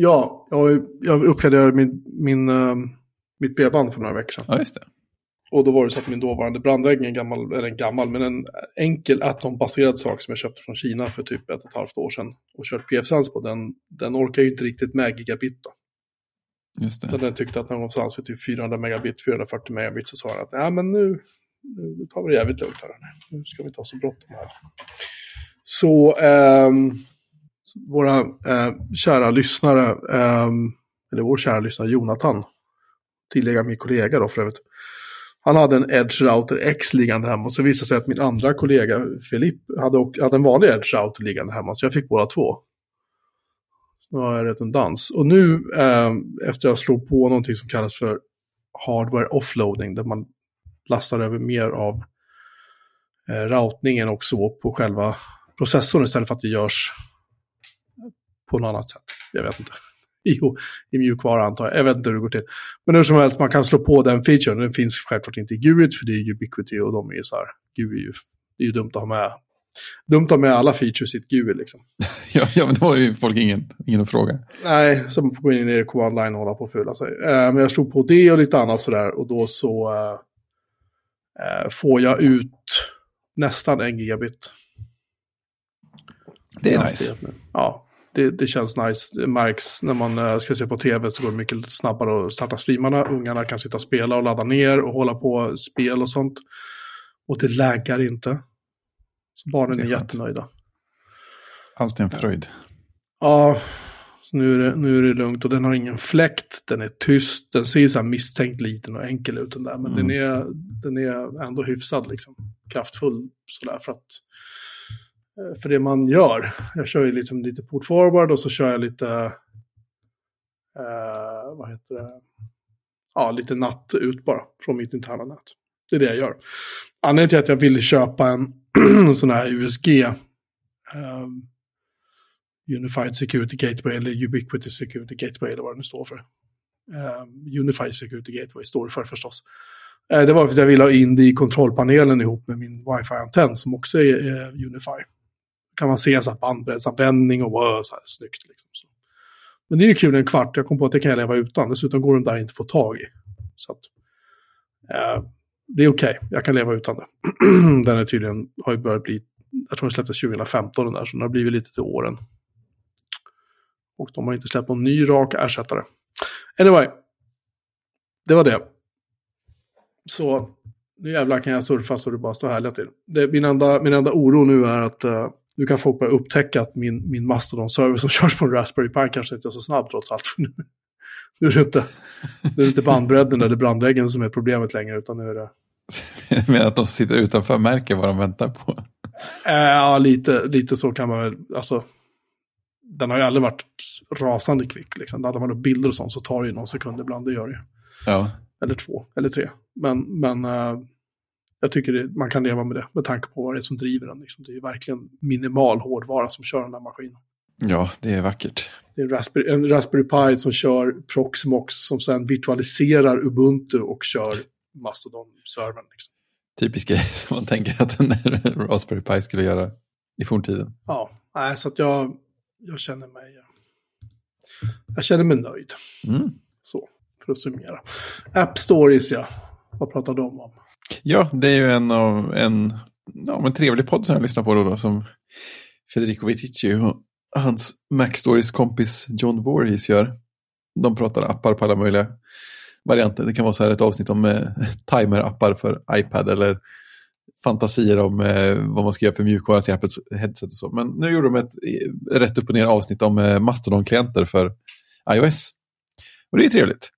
Ja, jag, jag uppgraderade min, min, uh, mitt bredband för några veckor sedan. Ja, just det. Och då var det så att min dåvarande brandvägg, en gammal, eller en gammal, men en enkel Atom-baserad sak som jag köpte från Kina för typ ett och ett halvt år sedan och kört PF-sans på, den, den orkar ju inte riktigt med gigabit då. Just det. Så den tyckte att någonstans vid typ 400 megabit, 440 megabit så sa den att ja men nu, nu tar vi det jävligt lugnt här. Nu ska vi inte ha så bråttom här. Så ehm, våra eh, kära lyssnare, eh, eller vår kära lyssnare Jonathan, tillägga min kollega då för övrigt. Han hade en Edge Router X liggande hemma och så visade det sig att min andra kollega Filip hade, och, hade en vanlig Edge Router liggande hemma så jag fick båda två. Så nu har jag redundans. Och nu eh, efter att slog på någonting som kallas för hardware offloading där man lastar över mer av eh, routningen och så på själva processorn istället för att det görs på något annat sätt. Jag vet inte. Jo, i mjukvara antar jag. Jag vet inte hur det går till. Men hur som helst, man kan slå på den featuren. Den finns självklart inte i GUID för det är Ubiquity och de är ju så här. GUI är ju, det är ju dumt att ha med. Dumt att ha med alla features i ett GUI liksom. ja, ja, men då har ju folk ingen, ingen att fråga. Nej, så man får gå in i command line och hålla på och fylla sig. Eh, men jag slog på det och lite annat sådär och då så eh, får jag ut nästan en gigabit. Det är nice. Ja, det, det, känns nice. Det märks när man uh, ska se på tv så går det mycket snabbare att starta streamarna. Ungarna kan sitta och spela och ladda ner och hålla på spel och sånt. Och det läggar inte. Så barnen är, är jättenöjda. Allt är en fröjd. Ja, så nu är, det, nu är det lugnt och den har ingen fläkt, den är tyst, den ser så här misstänkt liten och enkel ut den där, men mm. den, är, den är ändå hyfsad liksom, kraftfull sådär för att Eh, Eh, för det man gör. Jag kör ju liksom lite port forward och så kör jag lite, eh, vad heter det, ja lite natt ut bara från mitt interna nät. Det är det jag gör. Anledningen till att jag ville köpa en sån här USG, eh, Unified Security Gateway eller Ubiquity Security Gateway eller vad det nu står för. Eh, Unified Security Gateway står det för förstås. Eh, det var för att jag ville ha in det i kontrollpanelen ihop med min wifi-antenn som också är Unify kan man se så här bandbreddsanvändning och wow, så här, snyggt. Liksom, så. Men det är ju kul en kvart, jag kom på att det kan jag leva utan. Dessutom går den där inte få tag i. Så att, eh, det är okej, okay. jag kan leva utan det. den är tydligen, har ju börjat bli, jag tror den släpptes 2015 den där, så den har blivit lite till åren. Och de har inte släppt någon ny rak ersättare. Anyway, det var det. Så nu jävlar kan jag surfa så det bara står härliga till. Det, min, enda, min enda oro nu är att uh, nu kan folk börja upptäcka att min, min Mastodon-server som körs på en Raspberry Pi kanske inte är så snabb trots allt. nu, nu är det inte, nu är det inte bandbredden eller brandväggen som är problemet längre, utan nu är det... Menar att de som sitter utanför märker vad de väntar på? Äh, ja, lite, lite så kan man väl, alltså. Den har ju aldrig varit rasande kvick, liksom. Laddar man upp bilder och sånt så tar det ju någon sekund ibland, det gör det ju. Ja. Eller två, eller tre. Men, men uh, jag tycker det, man kan leva med det, med tanke på vad det är som driver den. Liksom. Det är verkligen minimal hårdvara som kör den här maskinen. Ja, det är vackert. Det är en Raspberry, en Raspberry Pi som kör Proxmox som sedan virtualiserar Ubuntu och kör Mastodon-servern. Liksom. Typisk grej som man tänker att en Raspberry Pi skulle göra i forntiden. Ja, nej, så att jag, jag känner mig jag känner mig nöjd. Mm. Så, för att summera. App Stories, ja. Vad pratar de om? Ja, det är ju en av en, ja, en trevlig podd som jag lyssnar på då, då som Federico Vitici och hans Mac Stories kompis John Voorhees gör. De pratar appar på alla möjliga varianter. Det kan vara så här ett avsnitt om eh, timer-appar för iPad eller fantasier om eh, vad man ska göra för mjukvara till Apples headset och så. Men nu gjorde de ett rätt upp och ner avsnitt om eh, Mastodon-klienter för iOS. Och det är trevligt.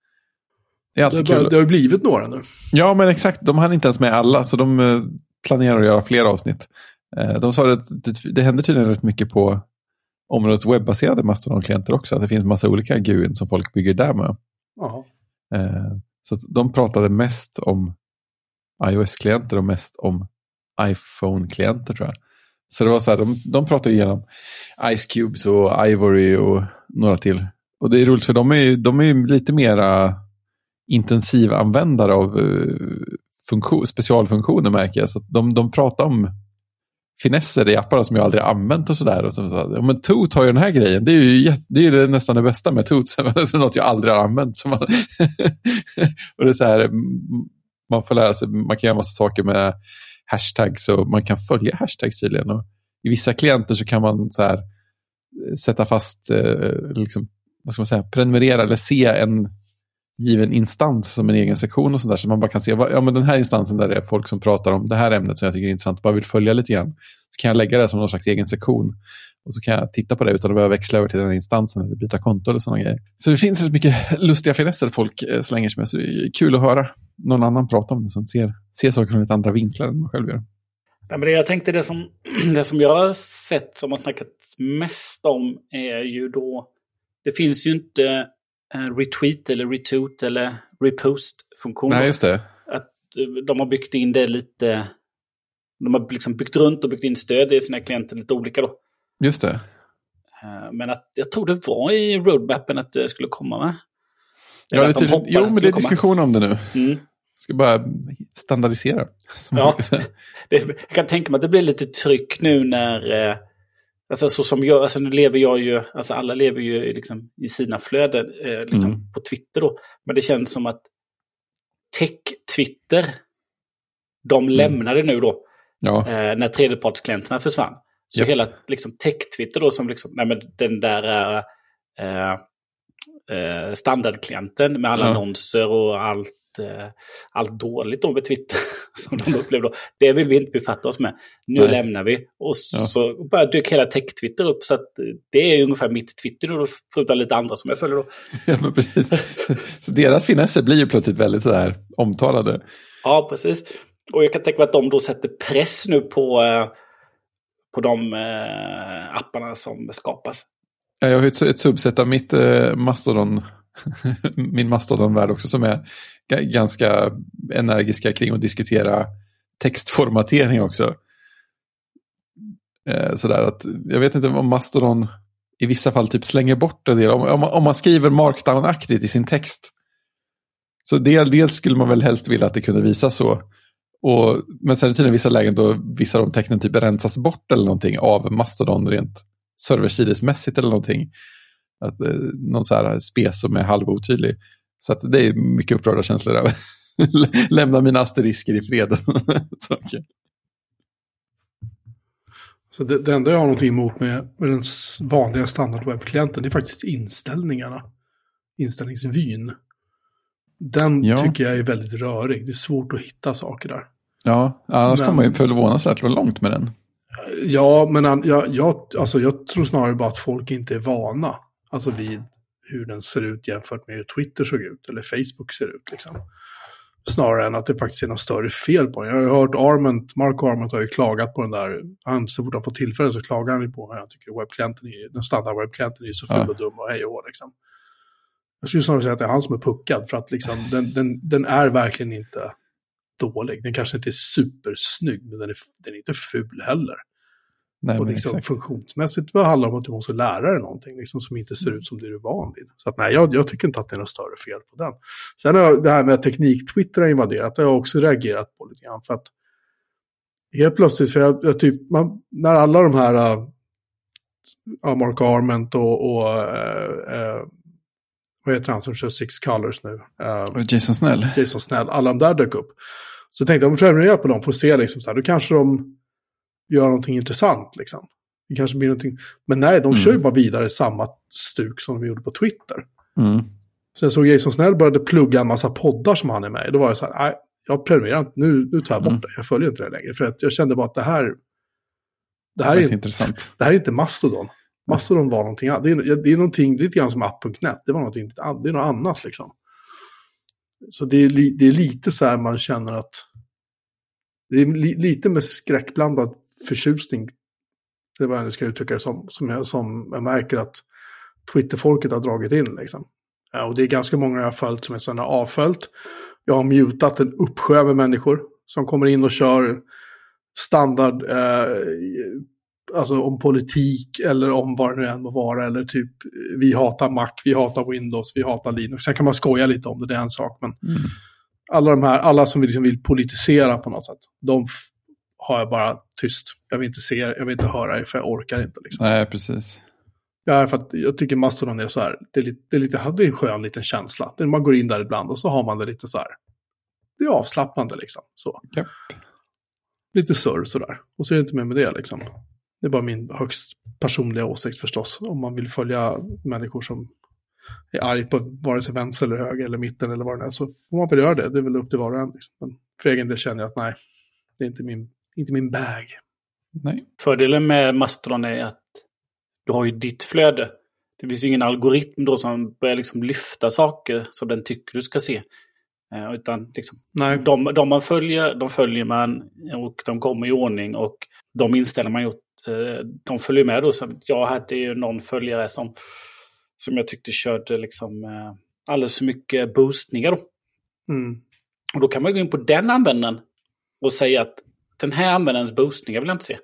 Det, är det, bara, det har blivit några nu. Ja, men exakt. De hann inte ens med alla, så de eh, planerar att göra fler avsnitt. Eh, de sa att det, det händer tydligen rätt mycket på området webbaserade Mastodon-klienter också. Att det finns massa olika GUIn som folk bygger där med. Aha. Eh, så de pratade mest om iOS-klienter och mest om iPhone-klienter tror jag. Så det var så här, de, de pratade igenom Ice Cubes och Ivory och några till. Och det är roligt för de är, de är lite mera intensivanvändare av eh, funktion, specialfunktioner märker jag. Så de, de pratar om finesser i apparna som jag aldrig använt och sådär. Och så, så, ja, men Toot har ju den här grejen. Det är ju, det är ju nästan det bästa med Toot. det är något jag aldrig har använt. Så man, och det är så här, man får lära sig, man kan göra massa saker med hashtags och man kan följa hashtags tydligen. Och I vissa klienter så kan man så här, eh, sätta fast, eh, liksom, vad ska man säga, prenumerera eller se en given instans som en egen sektion och sådär. Så man bara kan se, ja men den här instansen där det är folk som pratar om det här ämnet som jag tycker är intressant och bara vill följa lite grann. Så kan jag lägga det som någon slags egen sektion. Och så kan jag titta på det utan att behöva växla över till den instansen eller byta konto eller sådana grejer. Så det finns rätt mycket lustiga finesser folk eh, slänger sig med. Så det är kul att höra någon annan prata om det som ser, ser saker från lite andra vinklar än man själv gör. Ja, men det jag tänkte det som, det som jag har sett som har snackat mest om är ju då, det finns ju inte retweet eller retweet eller repost-funktion. Nej, just det. Att eh, de har byggt in det lite, de har liksom byggt runt och byggt in stöd i sina klienter lite olika då. Just det. Eh, men att jag tror det var i roadmappen att det skulle komma med. Ja, de jo, men det är diskussion om det nu. Mm. Ska bara standardisera. Ja, det, jag kan tänka mig att det blir lite tryck nu när eh, Alltså så som jag, alltså nu lever jag ju, alltså alla lever ju liksom i sina flöden eh, liksom mm. på Twitter då. Men det känns som att tech-Twitter, de mm. lämnade nu då. Ja. Eh, när tredjepartsklienterna försvann. Så yep. hela liksom, tech-Twitter då som liksom, nej men den där eh, eh, standardklienten med alla ja. annonser och allt eh, allt dåligt då med Twitter som de upplevde då. Det vill vi inte befatta oss med. Nu Nej. lämnar vi. Och ja. så bara dök hela tech-Twitter upp. Så att det är ungefär mitt Twitter då, förutom lite andra som jag följer då. Ja, men precis. så deras finesser blir ju plötsligt väldigt sådär omtalade. Ja, precis. Och jag kan tänka mig att de då sätter press nu på, eh, på de eh, apparna som skapas. Ja, jag har ett, ett subset av mitt eh, Mastodon min Mastodon-värld också som är ganska energiska kring att diskutera textformatering också. Eh, sådär att, jag vet inte om Mastodon i vissa fall typ slänger bort en del. Om, om, om man skriver markdown-aktigt i sin text. Så del, dels skulle man väl helst vilja att det kunde visa så. Och, men sen är det tydligen vissa lägen då vissa av de tecknen typ rensas bort eller någonting av Mastodon rent serversidesmässigt eller någonting. Att, eh, någon så här spes som är halvotydlig. Så att det är mycket upprörda känslor där. Lämna mina asterisker i fred. så, okay. så det, det, enda jag har någonting emot med, med den vanliga standardwebbklienten är faktiskt inställningarna. Inställningsvyn. Den ja. tycker jag är väldigt rörig. Det är svårt att hitta saker där. Ja, annars men, kommer man ju förvånansvärt långt med den. Ja, men jag, jag, alltså jag tror snarare bara att folk inte är vana. Alltså vid hur den ser ut jämfört med hur Twitter såg ut eller Facebook ser ut. Liksom. Snarare än att det faktiskt är något större fel på den. Jag har hört Arment, Mark Arment har ju klagat på den där. Han, så fort han får tillfälle så klagar han ju på den. Jag tycker webbklienten är, den standard webbklienten är så full ja. och dum och hej och liksom. Jag skulle snarare säga att det är han som är puckad för att liksom, den, den, den är verkligen inte dålig. Den kanske inte är supersnygg, men den är, den är inte ful heller. Nej, och liksom funktionsmässigt det handlar om att du måste lära dig någonting liksom, som inte ser ut som det du är van vid. Så att, nej, jag, jag, tycker inte att det är något större fel på den. Sen har det här med teknik-Twitter har invaderat, det har jag också reagerat på lite grann. För att helt plötsligt, för jag, jag typ, man, när alla de här, äh, Mark Arment och, och äh, äh, vad heter han som kör Six Colors nu? Uh, Jason Snell. Jason Snell, alla de där dök upp. Så tänkte jag, om jag prenumererar på dem att se liksom så här, då kanske de göra någonting intressant. Liksom. Det kanske blir någonting. Men nej, de mm. kör ju bara vidare samma stuk som de gjorde på Twitter. Mm. Sen såg Jason Snell började plugga en massa poddar som han är med i. Då var jag så här, nej, jag prenumererar inte, nu, nu tar jag bort mm. det. Jag följer inte det längre. För att jag kände bara att det här... Det här, det är, inte, intressant. det här är inte Mastodon. Mastodon var någonting annat. Det är, det är någonting, lite grann som app.net. Det var någonting, det är något annat liksom. Så det är, det är lite så här man känner att... Det är li, lite med skräckblandad förtjusning, det är vad jag nu ska uttrycka det som, som jag, som jag märker att Twitterfolket har dragit in. Liksom. Ja, och det är ganska många jag har följt som jag sedan har avföljt. Jag har mutat en uppsjö med människor som kommer in och kör standard, eh, alltså om politik eller om vad det nu än må vara. Eller typ vi hatar Mac, vi hatar Windows, vi hatar Linux. Sen kan man skoja lite om det, det är en sak. Men mm. alla de här, alla som liksom vill politisera på något sätt, de har jag bara tyst. Jag vill inte se, jag vill inte höra för jag orkar inte. Liksom. Nej, precis. Ja, för jag tycker Mastodon är så här, det är, lite, det är, lite, det är en skön liten känsla. Man går in där ibland och så har man det lite så här, det är avslappnande liksom. Så. Yep. Lite surr sådär. Och så är det inte mer med det liksom. Det är bara min högst personliga åsikt förstås. Om man vill följa människor som är arg på vare sig vänster eller höger eller mitten eller vad det är så får man väl göra det. Det är väl upp till var och en. Liksom. Men för egen del känner jag att nej, det är inte min, inte min bag. Nej. Fördelen med Mastodon är att du har ju ditt flöde. Det finns ingen algoritm då som börjar liksom lyfta saker som den tycker du ska se. Eh, utan liksom, Nej. De, de man följer, de följer man och de kommer i ordning och de inställningar man gjort, eh, de följer med då. Så jag hade ju någon följare som, som jag tyckte körde liksom eh, alldeles för mycket boostningar. Då. Mm. Och då kan man gå in på den användaren och säga att den här användarens boostningar vill jag inte se.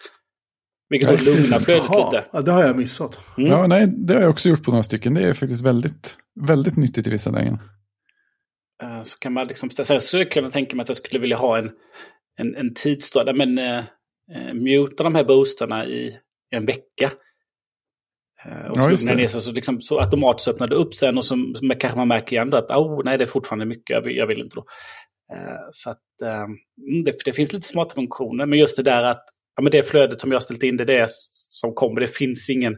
Vilket har lugnat flödet lite. Ja, det har jag missat. Mm. Ja, nej, det har jag också gjort på några stycken. Det är faktiskt väldigt, väldigt nyttigt i vissa lägen. Uh, så kan man liksom, så skulle jag tänka mig att jag skulle vilja ha en, en, en tidsdag, men uh, uh, muta de här boosterna i en vecka. Och så ja, ner sig så, liksom, så automatiskt öppnar det upp sen och så, så kanske man märker igen då att oh, nej, det är fortfarande mycket, jag vill, jag vill inte då. Uh, så att uh, det, det, finns lite smarta funktioner, men just det där att ja, men det flödet som jag ställt in, det är det som kommer. Det finns ingen,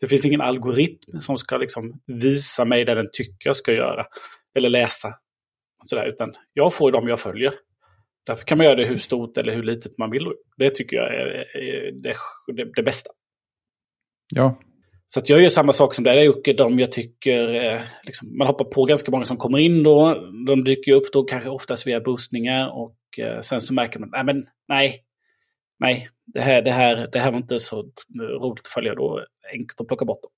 det finns ingen algoritm som ska liksom visa mig det den tycker jag ska göra. Eller läsa. Sådär, utan jag får dem jag följer. Därför kan man göra det hur stort eller hur litet man vill. Det tycker jag är, är det, det, det, bästa. Ja. Så jag gör samma sak som det Jocke. De jag tycker, eh, liksom, man hoppar på ganska många som kommer in då. De dyker upp då kanske oftast via boostningar. Och eh, sen så märker man, nej men nej, nej, det här, det, här, det här var inte så roligt att följa. Då enkelt att plocka bort dem.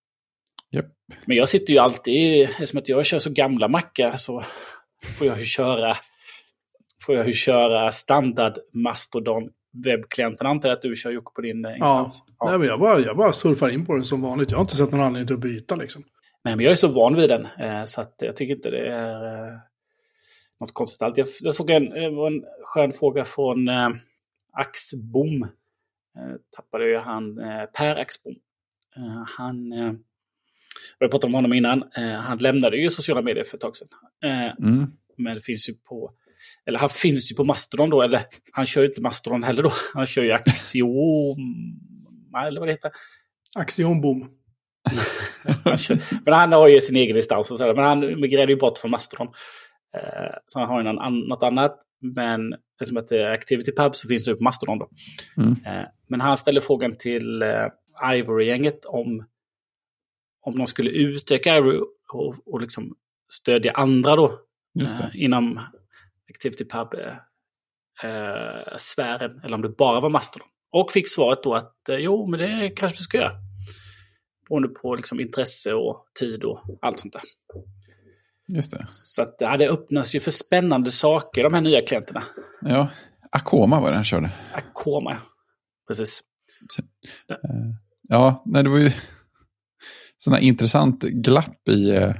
Yep. Men jag sitter ju alltid, eftersom att jag kör så gamla mackar så får jag ju köra, får jag ju köra standard Mastodon webbklienten antar jag att du kör Jocke på din eh, instans. Ja, ja. Nej, men jag, bara, jag bara surfar in på den som vanligt. Jag har inte sett någon anledning till att byta liksom. Nej, men jag är så van vid den eh, så att jag tycker inte det är eh, något konstigt allt. Jag, jag såg en, en skön fråga från Axbom. Eh, tappade ju han eh, Per Axbom. Eh, han, eh, jag pratade om honom innan, han lämnade ju sociala medier för ett tag sedan. Mm. Men det finns ju på, eller han finns ju på Mastodon då, eller han kör ju inte Mastodon heller då. Han kör ju Axiom, eller vad det heter. Axiombom. han kör, men han har ju sin egen instans och sådär, men han migrerade ju bort från Mastodon. Eh, så han har ju något annat. Men det är Activity Pub så finns det på Mastodon. Då. Mm. Eh, men han ställer frågan till eh, Ivory-gänget om, om de skulle utöka Ivory och, och liksom stödja andra då eh, inom Activity Pub-sfären. Eh, eller om det bara var Mastodon. Och fick svaret då att eh, jo, men det kanske vi ska göra. Beroende på liksom, intresse och tid och allt sånt där. Just det. Så att, ja, det öppnas ju för spännande saker, de här nya klienterna. Ja, Akoma var det han körde. Akoma, precis. Ja, ja nej, det var ju sådana intressant glapp i, eh,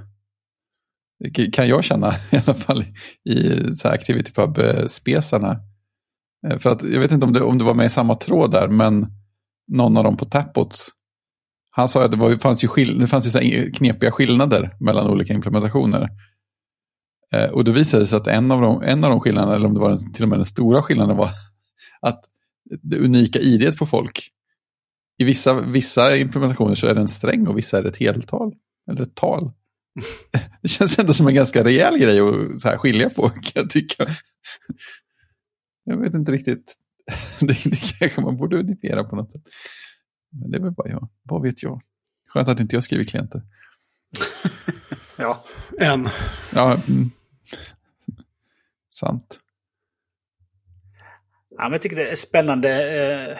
kan jag känna i alla fall, i så här Activity Pub-spesarna. Eh, eh, för att jag vet inte om det, om det var med i samma tråd där, men någon av dem på Tapots han sa att det, var, fanns ju, skill det fanns ju så knepiga skillnader mellan olika implementationer. Eh, och då visade det sig att en av, de, en av de skillnaderna, eller om det var den, till och med den stora skillnaden, var att det unika idet på folk, i vissa, vissa implementationer så är det en sträng och vissa är det ett heltal. Eller ett tal. Det känns ändå som en ganska rejäl grej att så här skilja på, kan jag tycka. Jag vet inte riktigt. Det, det kanske man borde unifiera på något sätt. Men det är väl bara jag. Vad vet jag? Skönt att inte jag skriver klienter. ja. Än. Ja, mm. sant. Ja, men jag tycker det är spännande. Eh,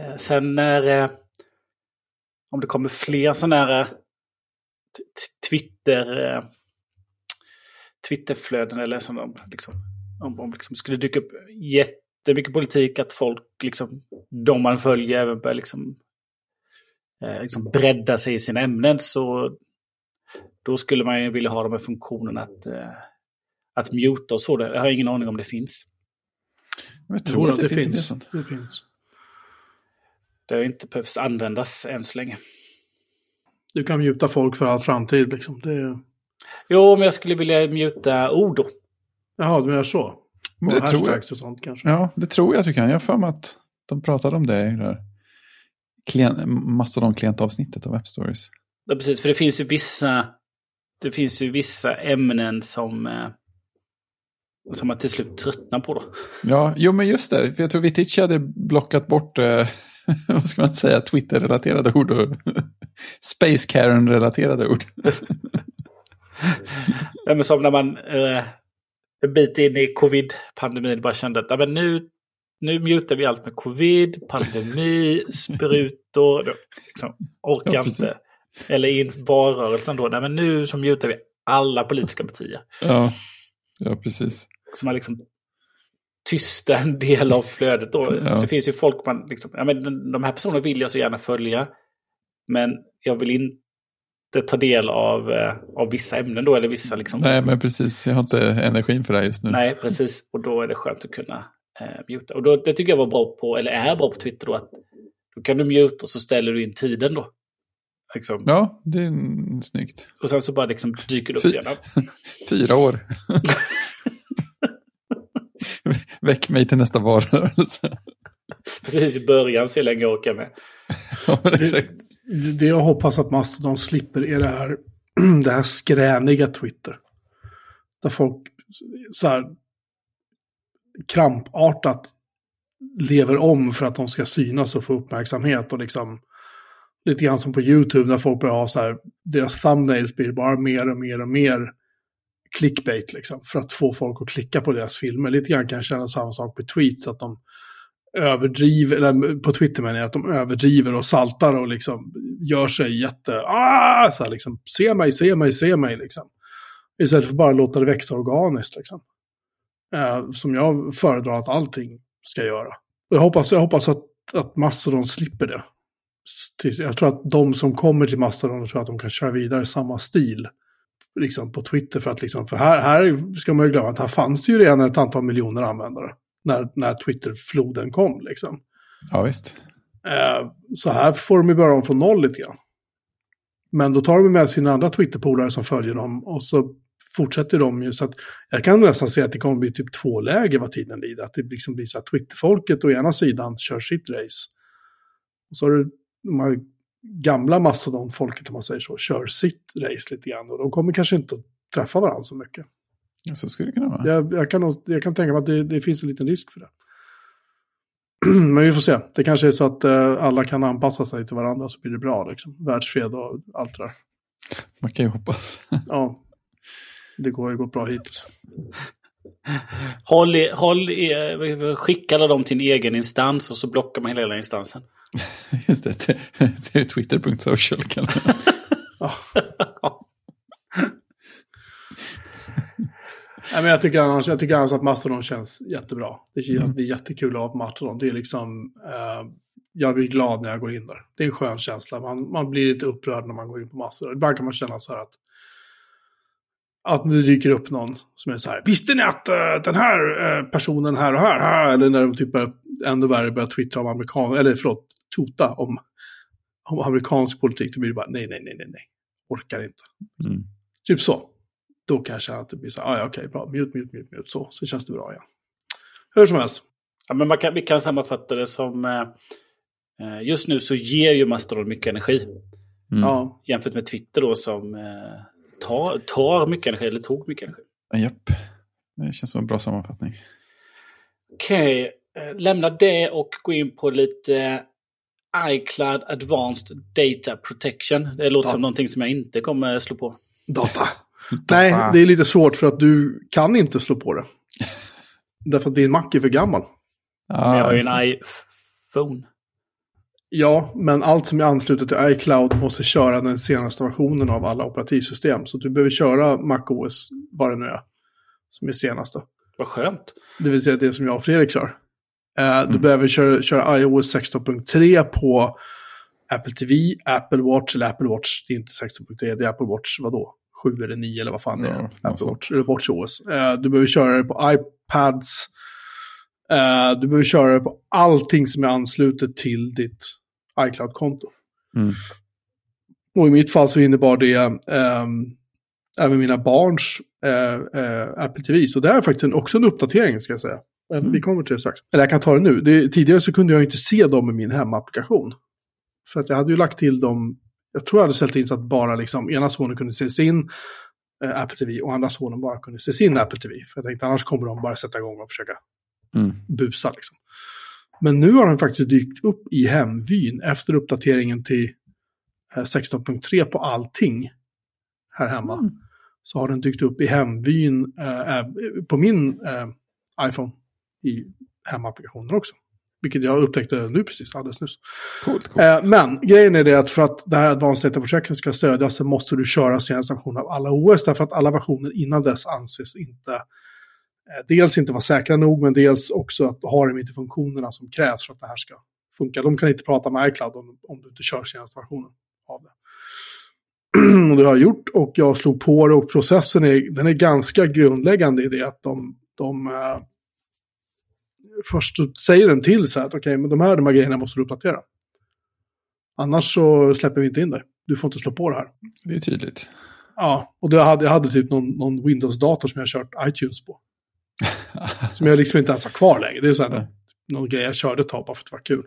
eh, sen när... Eh, om det kommer fler sådana här Twitter... Twitterflöden eller som liksom, om, om liksom skulle dyka upp jättemycket politik att folk, liksom, de man följer även börjar liksom eh, liksom bredda sig i sina ämnen så då skulle man ju vilja ha de här funktionerna att, eh, att muta och så. Jag har ingen aning om det finns. Jag tror att det, det finns. finns. Det finns. Det har inte behövt användas än så länge. Du kan mjuta folk för all framtid liksom. Det... Jo, men jag skulle vilja mjuta ord då. Jaha, du menar så? Men det tror jag. och sånt kanske? Ja, det tror jag att du kan. Jag har för mig att de pratade om det i det klient, Mastodon-klientavsnittet av App Stories. Ja, precis. För det finns ju vissa, det finns ju vissa ämnen som, eh, som man till slut tröttnar på då. Ja, jo men just det. För jag tror Vitic hade blockat bort, eh, vad ska man säga, Twitter-relaterade ord och Space Karen-relaterade ord. ja, men som när man eh, en bit in i covid-pandemin bara kände att ja, men nu, nu mutar vi allt med covid, pandemi, sprutor. Liksom, orkar ja, inte. Eller in valrörelsen då. Nej, men nu så mutar vi alla politiska partier. Ja, ja precis. Så man liksom tysta en del av flödet då. Ja. Det finns ju folk man liksom, ja men de här personerna vill jag så gärna följa. Men jag vill inte ta del av, eh, av vissa ämnen då, eller vissa liksom... Nej, men precis. Jag har inte energin för det här just nu. Nej, precis. Och då är det skönt att kunna eh, muta. Och då, det tycker jag var bra på, eller är bra på Twitter då, att då kan du muta och så ställer du in tiden då. Liksom. Ja, det är snyggt. Och sen så bara liksom dyker det upp igen. Fyra år. Väck mig till nästa valrörelse. Precis i början så länge jag orkar med. ja, exakt det jag hoppas att Mastodon slipper är det här, det här skräniga Twitter. Där folk så här krampartat lever om för att de ska synas och få uppmärksamhet. Och liksom lite grann som på YouTube när folk börjar ha så här, deras thumbnails blir bara mer och mer och mer clickbait liksom. För att få folk att klicka på deras filmer. Lite grann kan jag känna samma sak på tweets. Att de överdriver, eller på Twitter menar jag, att de överdriver och saltar och liksom gör sig jätte, ah, så här liksom, se mig, se mig, se mig liksom. Istället för att bara låta det växa organiskt liksom. Eh, som jag föredrar att allting ska göra. Jag hoppas, jag hoppas att, att Mastodon slipper det. Jag tror att de som kommer till Mastodon tror att de kan köra vidare i samma stil. Liksom på Twitter för att liksom, för här, här ska man ju glömma att här fanns det ju redan ett antal miljoner användare när, när Twitter-floden kom. Liksom. Ja, visst. Eh, så här får de ju börja om från noll lite grann. Men då tar de med sina andra Twitter-polare som följer dem och så fortsätter de ju. Så att jag kan nästan säga att det kommer bli typ två läger vad tiden lider. Att det liksom blir så att Twitter-folket å ena sidan kör sitt race. Och så har du de här gamla mastodon-folket, om man säger så, kör sitt race lite grann. Och de kommer kanske inte att träffa varandra så mycket. Så skulle det kunna vara. Jag, jag, kan, jag kan tänka mig att det, det, finns en liten risk för det. Men vi får se. Det kanske är så att uh, alla kan anpassa sig till varandra så blir det bra. Liksom. Världsfred och allt det där. Man kan ju hoppas. ja. Det går ju gått bra hittills. Håll, i, håll i, skicka alla dem till en egen instans och så blockar man hela instansen. Just det, det är twitter.social. ja. Nej, men jag, tycker annars, jag tycker annars att Mastodon känns jättebra. Det känns mm. det är jättekul att vara på Mastodon. Det är liksom, eh, jag blir glad när jag går in där. Det är en skön känsla. Man, man blir lite upprörd när man går in på Mastodon. Ibland kan man känna så här att att det dyker upp någon som är så här, visste ni att uh, den här uh, personen här och här, här, eller när de typ börjar, ändå värre börjar twittra om amerikan, eller förlåt, tota om, om amerikansk politik, då blir det bara nej, nej, nej, nej, nej, orkar inte. Mm. Typ så då kan jag känna att det blir så här, ah, ja, okej, okay, bra, mute, mute, mute, mute, så, så känns det bra igen. Hur som helst. Ja, men man kan, vi kan sammanfatta det som, eh, eh just nu så ger ju Mastodon mycket energi. Mm. Ja. Jämfört med Twitter då som eh, tar, tar mycket energi, eller tog mycket energi. Japp, det känns som en bra sammanfattning. Okej, okay. Eh, lämna det och gå in på lite iCloud Advanced Data Protection. Det låter ja. som någonting som jag inte kommer slå på. Data. Nej, det är lite svårt för att du kan inte slå på det. Därför att din Mac är för gammal. Ja, jag har ju en iPhone. Ja, men allt som är anslutet till iCloud måste köra den senaste versionen av alla operativsystem. Så du behöver köra MacOS, vad det nu är, som är senaste. Vad skönt. Det vill säga det som jag och Fredrik kör. Uh, mm. Du behöver köra, köra iOS 16.3 på Apple TV, Apple Watch eller Apple Watch. Det är inte 16.3, det är Apple Watch, vadå? 7 eller 9 eller vad fan det är. Ja, Apple Watch, WatchOS. Eh, du behöver köra det på iPads. Uh, du behöver köra det på allting som är anslutet till ditt iCloud-konto. Mm. Och i mitt fall så innebar det um, även mina barns uh, uh, Apple TV. Så det är faktiskt en, också en uppdatering ska jag säga. Mm. Vi kommer till det strax. Eller jag kan ta det nu. Det, tidigare så kunde jag inte se dem i min hemapplikation. För att jag hade ju lagt till dem, jag tror jag hade ställt in så att bara liksom ena sonen kunde se sin eh, Apple TV och andra sonen bara kunde se sin Apple TV. För jag tänkte annars kommer de bara sätta igång och försöka mm. busa liksom. Men nu har den faktiskt dykt upp i hemvyn efter uppdateringen till 16.3 på allting här hemma. Mm. Så har den dykt upp i hemvyn eh, på min eh, iPhone i hemapplikationen också. Vilket jag upptäckte nu precis, alldeles nyss. Coolt, coolt. Eh, men grejen är det att för att det här Advanced Data-projektet ska stödjas så måste du köra senaste version av alla OS. Därför att alla versioner innan dess anses inte, eh, dels inte vara säkra nog, men dels också att har de inte funktionerna som krävs för att det här ska funka. De kan inte prata med iCloud om, om du inte kör senaste versionen av det. och det har jag gjort och jag slog på det och processen är, den är ganska grundläggande i det att de, de eh, först säger den till så här att okej, okay, men de här, de här grejerna måste du uppdatera. Annars så släpper vi inte in dig. Du får inte slå på det här. Det är tydligt. Ja, och det hade, jag hade typ någon, någon Windows-dator som jag kört iTunes på. som jag liksom inte ens har kvar längre. Det är så här, mm. någon grej jag körde ett tag bara för att det var kul.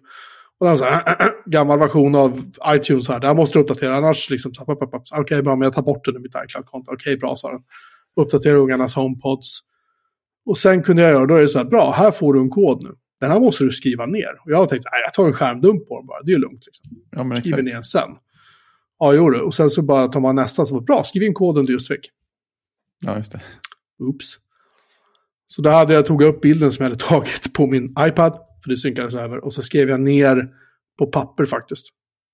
Och den så här, gammal version av iTunes här, där måste du uppdatera, annars liksom, okej okay, bra, men jag tar bort den i mitt iCloud-konto, okej okay, bra, sa den. Uppdatera ungarnas HomePods, och sen kunde jag göra, då är det så här, bra, här får du en kod nu. Den här måste du skriva ner. Och jag har tänkt, nej, jag tar en skärmdump på den bara, det är lugnt. Liksom. Ja, men Skriver ner den sen. Ja, jo det. Och sen så bara tar man nästa, så bra, skriv in koden du just fick. Ja, just det. Oops. Så då hade jag tagit upp bilden som jag hade tagit på min iPad, för det synkades över. Och så skrev jag ner på papper faktiskt,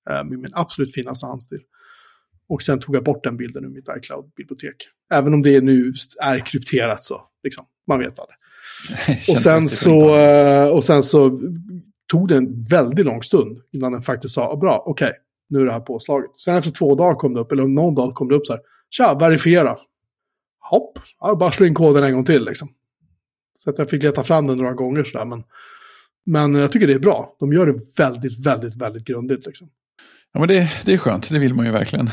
eh, med min absolut finaste handstil. Och sen tog jag bort den bilden ur mitt iCloud-bibliotek. Även om det nu är krypterat så, liksom, man vet aldrig. och, sen så, eh, och sen så tog det en väldigt lång stund innan den faktiskt sa, bra, okej, okay, nu är det här påslaget. Sen efter två dagar kom det upp, eller någon dag kom det upp så här, tja, verifiera. Hopp, jag bara slå in koden en gång till liksom. Så att jag fick leta fram den några gånger sådär, men, men jag tycker det är bra. De gör det väldigt, väldigt, väldigt grundligt liksom. Ja, men det, det är skönt, det vill man ju verkligen.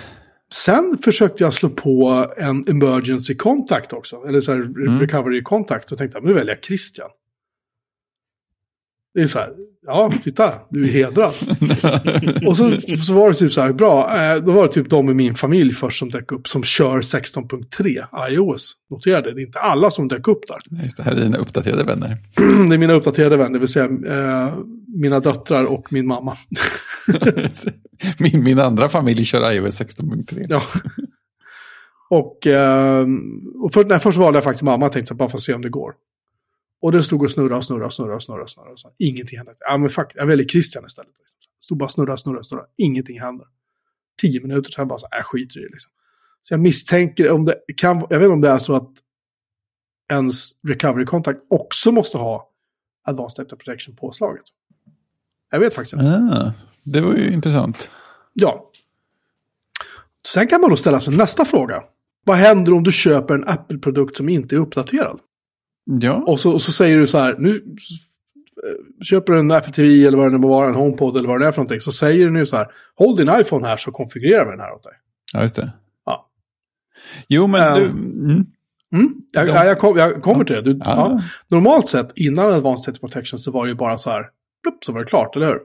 Sen försökte jag slå på en emergency contact också, eller så här mm. recovery contact och tänkte att nu väljer jag Christian. Det är så här, ja, titta, du är hedrad. och så, så var det typ så här, bra, eh, då var det typ de i min familj först som dök upp som kör 16.3 iOS. Notera det, det är inte alla som dök upp där. Just det, här är dina uppdaterade vänner. det är mina uppdaterade vänner, det vill säga eh, mina döttrar och min mamma. min, min andra familj kör iOS 16.3. ja. Och, eh, och för, nej, först valde jag faktiskt mamma, tänkte bara för att se om det går. Och den stod och snurrade och snurrade och snurrade och snurrade. Och snurrade. Ingenting hände. Ja men fuck, jag väljer Christian istället. Stod bara och snurrade och snurrade, snurrade. Ingenting hände. Tio minuter sen bara så, jag skiter i det liksom. Så jag misstänker om det kan, jag vet inte om det är så att ens recovery contact också måste ha Advanced Data Protection påslaget. Jag vet faktiskt inte. Ah, det var ju intressant. Ja. Sen kan man då ställa sig nästa fråga. Vad händer om du köper en Apple-produkt som inte är uppdaterad? Ja. Och så, och så säger du så här, nu köper du en Apple TV eller vad det nu må vara, en HomePod eller vad det är för någonting, så säger du nu så här, håll din iPhone här så konfigurerar vi den här åt dig. Ja, just det. Ja. Jo, men um, du... Mm. Mm, jag, De... jag, kom, jag, kommer till det. Du, ja. Ja. Normalt sett, innan Advanced Data Protection så var det ju bara så här, plupp, så var det klart, eller hur?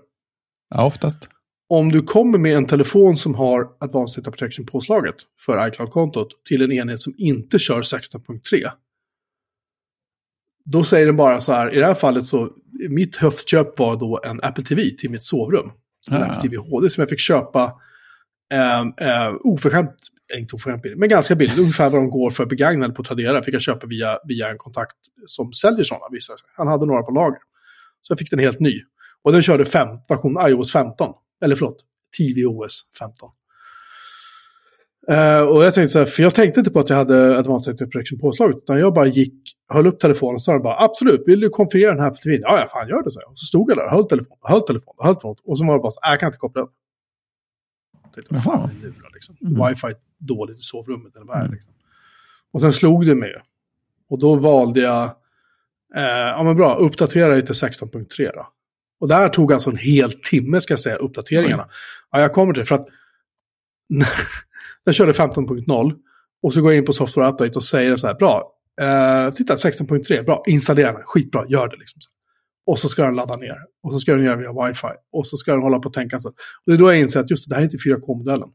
Ja, oftast. Om du kommer med en telefon som har Advanced Data Protection-påslaget för iCloud-kontot till en enhet som inte kör 16.3, då säger den bara så här, i det här fallet så, mitt höftköp var då en Apple TV till mitt sovrum. En Apple TV HD som jag fick köpa eh, eh, oförskämt, inte oförskämt billigt, men ganska billigt. Ungefär vad de går för begagnade på Tradera fick jag köpa via, via en kontakt som säljer sådana. Vissa. Han hade några på lager. Så jag fick den helt ny. Och den körde fem, version iOS 15. Eller förlåt, tvOS 15. Uh, och jag tänkte så här, för jag tänkte inte på att jag hade Advanced Active Protection påslaget, utan jag bara gick, höll upp telefonen och sa bara absolut, vill du konfigurera den här på tvn? Ja, ja, fan gör det, så. Och så stod jag där, höll telefonen, höll telefonen, höll telefonen, och så var det bara så jag kan inte koppla upp. Jag tänkte, vad fan är det liksom? Mm. Wifi dåligt i sovrummet eller vad är det liksom? Och sen slog det mig. Och då valde jag Eh, ja men bra, uppdatera det till 16.3 då. Och det här tog alltså en hel timme ska jag säga, uppdateringarna. Mm. Ja, jag kommer till det för att jag körde 15.0 och så går jag in på software update och säger så här, bra, eh, titta 16.3, bra, installera den, skitbra, gör det liksom. Och så ska den ladda ner. Och så ska den göra via wifi. Och så ska den hålla på att tänka så. Och det är då jag inser att just det, det här är inte 4K-modellen.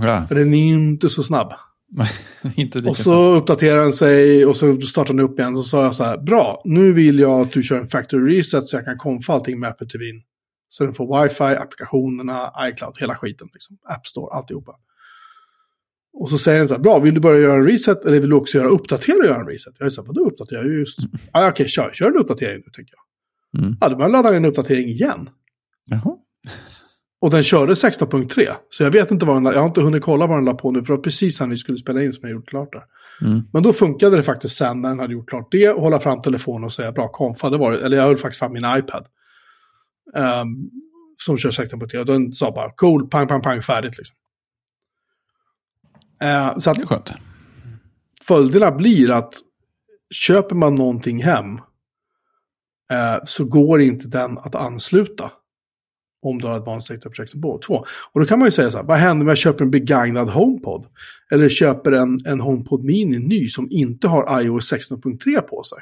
Ja. För den är inte så snabb. och så uppdaterar den sig och så startar den upp igen. Så sa jag så här, bra, nu vill jag att du kör en factory reset så jag kan konfa allting med Apple TV. Så den får wifi, applikationerna, iCloud, hela skiten. Liksom. App Store, alltihopa. Och så säger den så här, bra, vill du börja göra en reset eller vill du också göra uppdatera och göra en reset? Jag är så här, vadå uppdatera? Just... Mm. Ah, Okej, okay, kör, kör en uppdatering nu, tänker jag. Mm. Ja, då börjar ladda en uppdatering igen. Jaha. Och den körde 16.3. Så jag vet inte vad den, jag har inte hunnit kolla vad den la på nu, för det var precis när vi skulle spela in som jag gjort klart det. Mm. Men då funkade det faktiskt sen när den hade gjort klart det, och hålla fram telefonen och säga bra konfa, det var eller jag höll faktiskt fram min iPad. Um, som kör 16.3, och den sa bara cool, pang, pang, pang, färdigt liksom. Uh, så att, det är skönt. Följderna blir att köper man någonting hem uh, så går inte den att ansluta om du har Advanced Data Protection på 2. Och då kan man ju säga så här, vad händer om jag köper en begagnad HomePod? Eller köper en, en HomePod Mini ny som inte har iOS 16.3 på sig?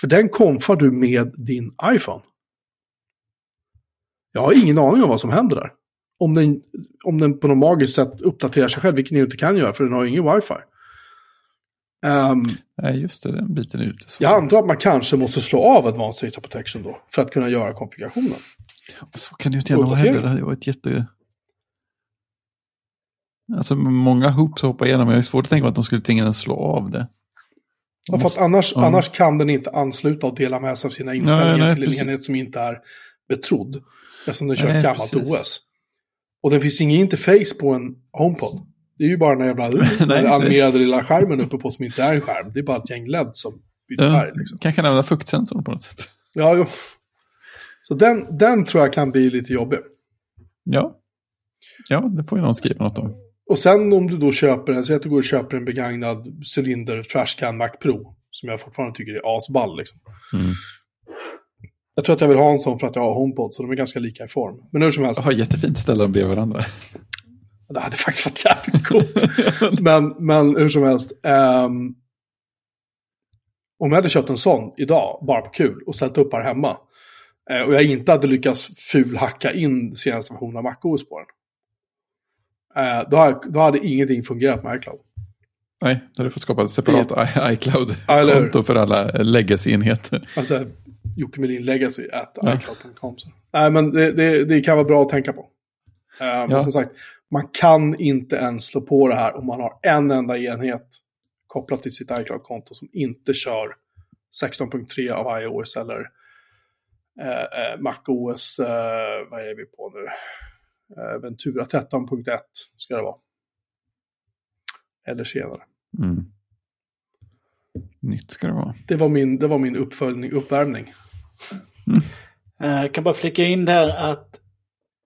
För den konfar du med din iPhone. Jag har ingen aning om vad som händer där. Om den, om den på något magiskt sätt uppdaterar sig själv, vilket den inte kan göra, för den har ingen wifi. Um, Nej, just det, den biten är ute. Jag antar att man kanske måste slå av Advanced Data Protection då, för att kunna göra konfigurationen. Så kan det ju inte gärna vara heller. Det hade varit jätte... Alltså många hoops hoppar igenom, men jag har svårt att tänka mig att de skulle tvingas slå av det. Ja, fast annars, ja. annars kan den inte ansluta och dela med sig av sina inställningar nej, nej, till en enhet som inte är betrodd. Eftersom den kör nej, gammalt precis. OS. Och det finns ingen interface på en HomePod. Det är ju bara den jävla nej, animerade lilla skärmen uppe på som inte är en skärm. Det är bara ett gäng LED som byter ja, färg. Liksom. Kanske använda fuktsensorn på något sätt. Ja, jo. Så den, den tror jag kan bli lite jobbig. Ja. Ja, det får ju någon skriva något om. Och sen om du då köper en, så att du går och köper en begagnad cylinder Trashcan Mac Pro. Som jag fortfarande tycker är asball liksom. Mm. Jag tror att jag vill ha en sån för att jag har HomePod, så de är ganska lika i form. Men hur som helst. Ja, jättefint ställa dem bredvid varandra. Det hade faktiskt varit jävligt coolt. men, men hur som helst. Um, om jag hade köpt en sån idag, bara på kul, och ställt upp här hemma. Eh, och jag inte hade lyckats fulhacka in senaste versionen av MacOS på den. Eh, då, då hade ingenting fungerat med iCloud. Nej, då hade du fått skapa ett separat iCloud-konto för alla legacy-enheter. Alltså, Jocke Melin Legacy at ja. iCloud.com. Nej, men det, det, det, kan vara bra att tänka på. Uh, ja. Men som sagt, man kan inte ens slå på det här om man har en enda enhet kopplat till sitt iCloud-konto som inte kör 16.3 av iOS eller eh, eh MacOS, eh, vad är vi på nu? Eh, Ventura 13.1 ska det vara. Eller senare. Mm. Nytt ska det vara. Det var min, det var min uppföljning, uppvärmning. Mm. Jag eh, kan bara flika in där att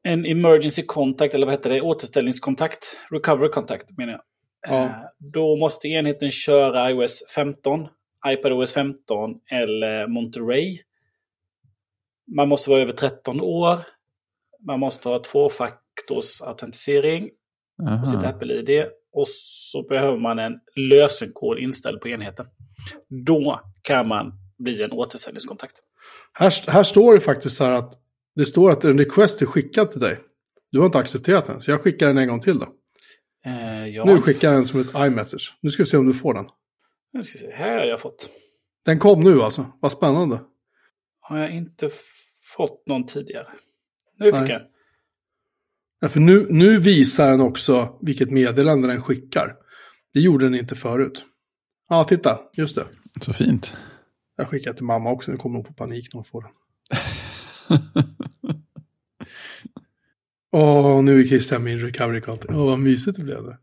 en emergency contact, eller vad heter det, återställningskontakt, recovery contact menar jag. Ja. Eh, då måste enheten köra iOS 15, iPadOS 15 eller Monterey man måste vara över 13 år. Man måste ha tvåfaktorsautentisering på sitt Apple-ID. Och så behöver man en lösenkod inställd på enheten. Då kan man bli en återsäljningskontakt. Här, här står det faktiskt så här att det står att en request är skickad till dig. Du har inte accepterat den, så jag skickar den en gång till då. Eh, nu skickar jag den som ett iMessage. Nu ska vi se om du får den. Nu ska se, här har jag fått. Den kom nu alltså, vad spännande. Har jag inte fått någon tidigare. Nu fick jag. Ja, för nu, nu visar den också vilket meddelande den skickar. Det gjorde den inte förut. Ja, titta, just det. Så fint. Jag skickar till mamma också, nu kommer hon få panik när hon får den. Åh, oh, nu är Christian min recovery content. Åh, oh, vad mysigt det blev det.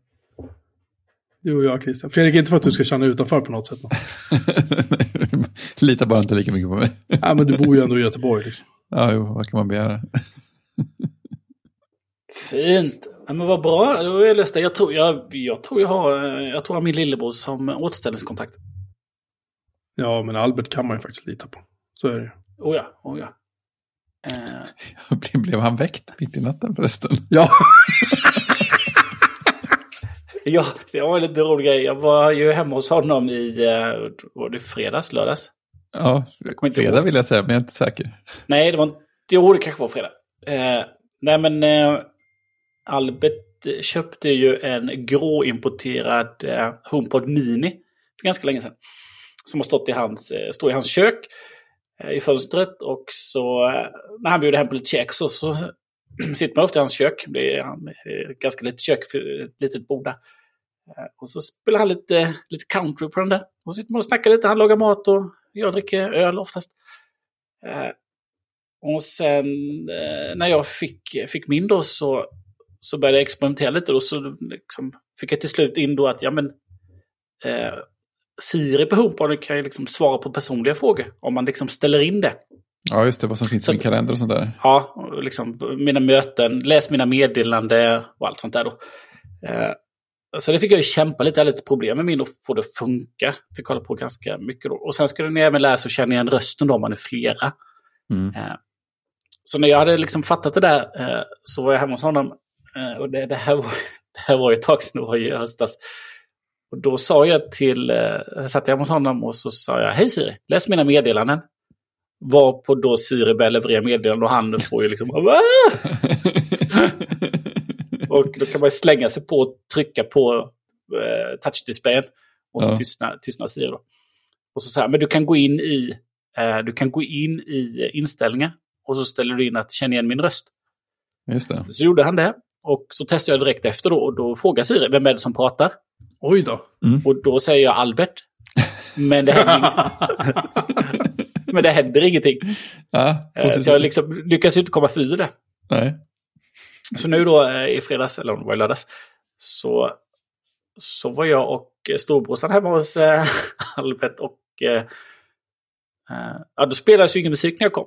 Du och jag Christian. Fredrik, inte för att du ska känna utanför på något sätt. Lita bara inte lika mycket på mig. ja, men du bor ju ändå i Göteborg liksom. Ja, jo, vad kan man begära? Fint. Ja, men vad bra, då är jag löst det. Jag tror jag, jag, tror jag, har, jag tror jag har min lillebror som återställningskontakt. Ja, men Albert kan man ju faktiskt lita på. Så är det ju. Oh ja, oh ja. Eh. Blev han väckt mitt i natten förresten? Ja. ja, det var en lite rolig grej. Jag var ju hemma hos honom i, eh, var det fredags, lördags? Ja, fredag vill jag säga, men jag är inte säker. Nej, det var inte, jo det kanske var fredag. Eh, nej men eh, Albert eh, köpte ju en grå importerad eh, HomePod Mini för ganska länge sedan. Som har stått i hans, eh, står i hans kök i fönstret och så när han bjuder hem på lite käk så, så sitter man ofta i hans kök. Det är ett ganska litet kök för ett litet bord där. Och så spelar han lite, lite country på den där. Och så sitter man och snackar lite. Han lagar mat och jag dricker öl oftast. Och sen när jag fick, fick min då så, så började jag experimentera lite. Och så liksom fick jag till slut in då att ja men eh, Siri på HomePod kan ju liksom svara på personliga frågor om man liksom ställer in det. Ja, just det. Vad som finns så, i min kalender och sånt där. Ja, liksom mina möten, läs mina meddelanden och allt sånt där då. Eh, så det fick jag ju kämpa lite, jag hade lite problem med min att få det att funka. Fick kolla på ganska mycket då. Och sen ska den även lära sig att känna igen rösten då om man är flera. Mm. Eh, så när jag hade liksom fattat det där eh, så var jag hemma hos honom. Eh, och det, det, här var, det här var ett tag sedan, det var i höstas. Och då sa jag till, eh, jag satt hemma hos honom och så sa jag, hej Siri, läs mina meddelanden. Var på då Siri började leverera meddelanden och han får ju liksom, och då kan man slänga sig på och trycka på eh, touchdisplayen. Och så ja. tystnar, tystnar Siri då. Och så säger men du kan gå in i, eh, du kan gå in i inställningar. Och så ställer du in att känna igen min röst. Just det. Så gjorde han det. Och så testade jag direkt efter då. Och då frågar Siri, vem är det som pratar? Oj då. Mm. Och då säger jag Albert. Men det händer, Men det händer ingenting. Ja, eh, så jag liksom lyckas inte komma förbi det. Nej. Så nu då eh, i fredags, eller om det var i lördags, så, så var jag och storbrorsan hemma hos äh, Albert och äh, ja, då spelades ju ingen musik när jag kom.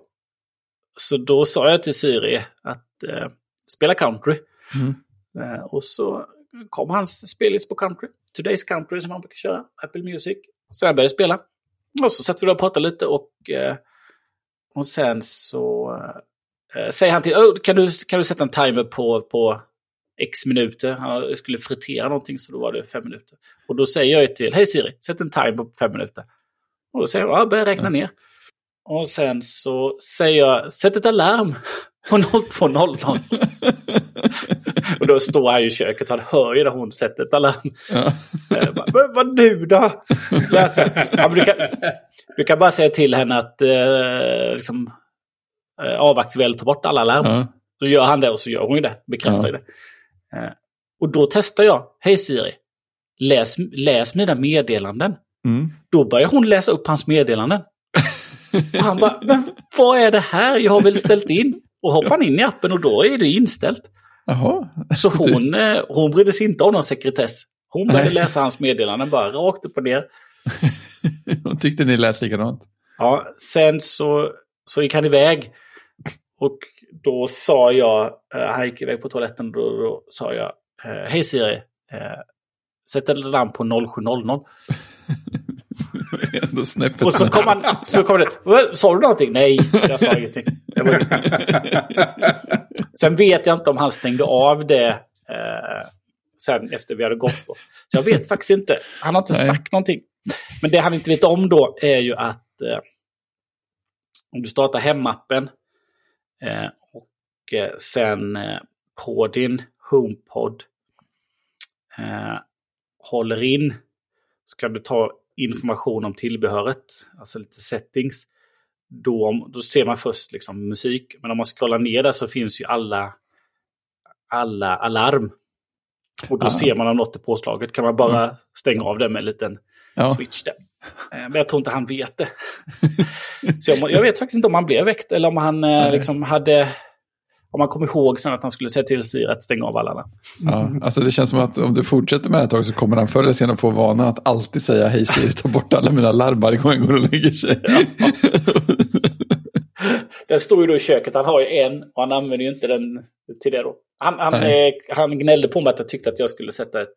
Så då sa jag till Siri att äh, spela country. Mm. och så kom hans spellista på country. Today's Country som han brukar köra, Apple Music. Så jag började spela. Och så satt vi där och pratade lite och, eh, och sen så eh, säger han till oh, kan, du, kan du sätta en timer på, på X minuter? Han skulle fritera någonting så då var det fem minuter. Och då säger jag till, hej Siri, sätt en timer på fem minuter. Och då säger jag, ja, börja räkna ner. Och sen så säger jag, sätt ett alarm på 02.00. och då står han i köket så han hör ju när hon sätter ett alarm. Ja. Bara, vad nu då? Ja, du, kan, du kan bara säga till henne att eh, liksom, eh, avaktivera eller ta bort alla alarm. Ja. Då gör han det och så gör hon ju det. Bekräftar ja. det. Eh, och då testar jag. Hej Siri. Läs, läs mina meddelanden. Mm. Då börjar hon läsa upp hans meddelanden. Och han bara, men vad är det här? Jag har väl ställt in. Och hoppar han in i appen och då är det inställt. Jaha. Så hon, eh, hon brydde sig inte om någon sekretess. Hon började Nej. läsa hans meddelanden bara rakt upp och ner. hon tyckte ni lät likadant. Ja, sen så, så gick han iväg. Och då sa jag, eh, han gick iväg på toaletten, och då, då sa jag, eh, hej Siri, sätt ett larm på 0700. Ändå snäppet Och så kom, han, så kom det, sa du någonting? Nej, jag sa ingenting. Det var ingenting. Sen vet jag inte om han stängde av det eh, sen efter vi hade gått. Då. Så jag vet faktiskt inte. Han har inte Nej. sagt någonting. Men det han inte vet om då är ju att eh, om du startar hemappen eh, och eh, sen eh, på din HomePod eh, håller in så kan du ta information om tillbehöret, alltså lite settings. Då, då ser man först liksom musik. Men om man scrollar ner där så finns ju alla, alla alarm. Och då Aha. ser man om något är påslaget. Kan man bara mm. stänga av det med en liten ja. switch där. Eh, men jag tror inte han vet det. så jag, jag, vet faktiskt inte om han blev väckt eller om han eh, liksom hade om man kommer ihåg sen att han skulle säga till Siri att stänga av alla. Ja, alltså det känns som att om du fortsätter med det ett tag så kommer han förr eller senare få vanan att alltid säga hej Siri, ta bort alla mina larm varje gång han går och lägger sig. Ja. den står ju då i köket, han har ju en och han använder ju inte den till det då. Han, han, eh, han gnällde på mig att jag tyckte att jag skulle sätta ett,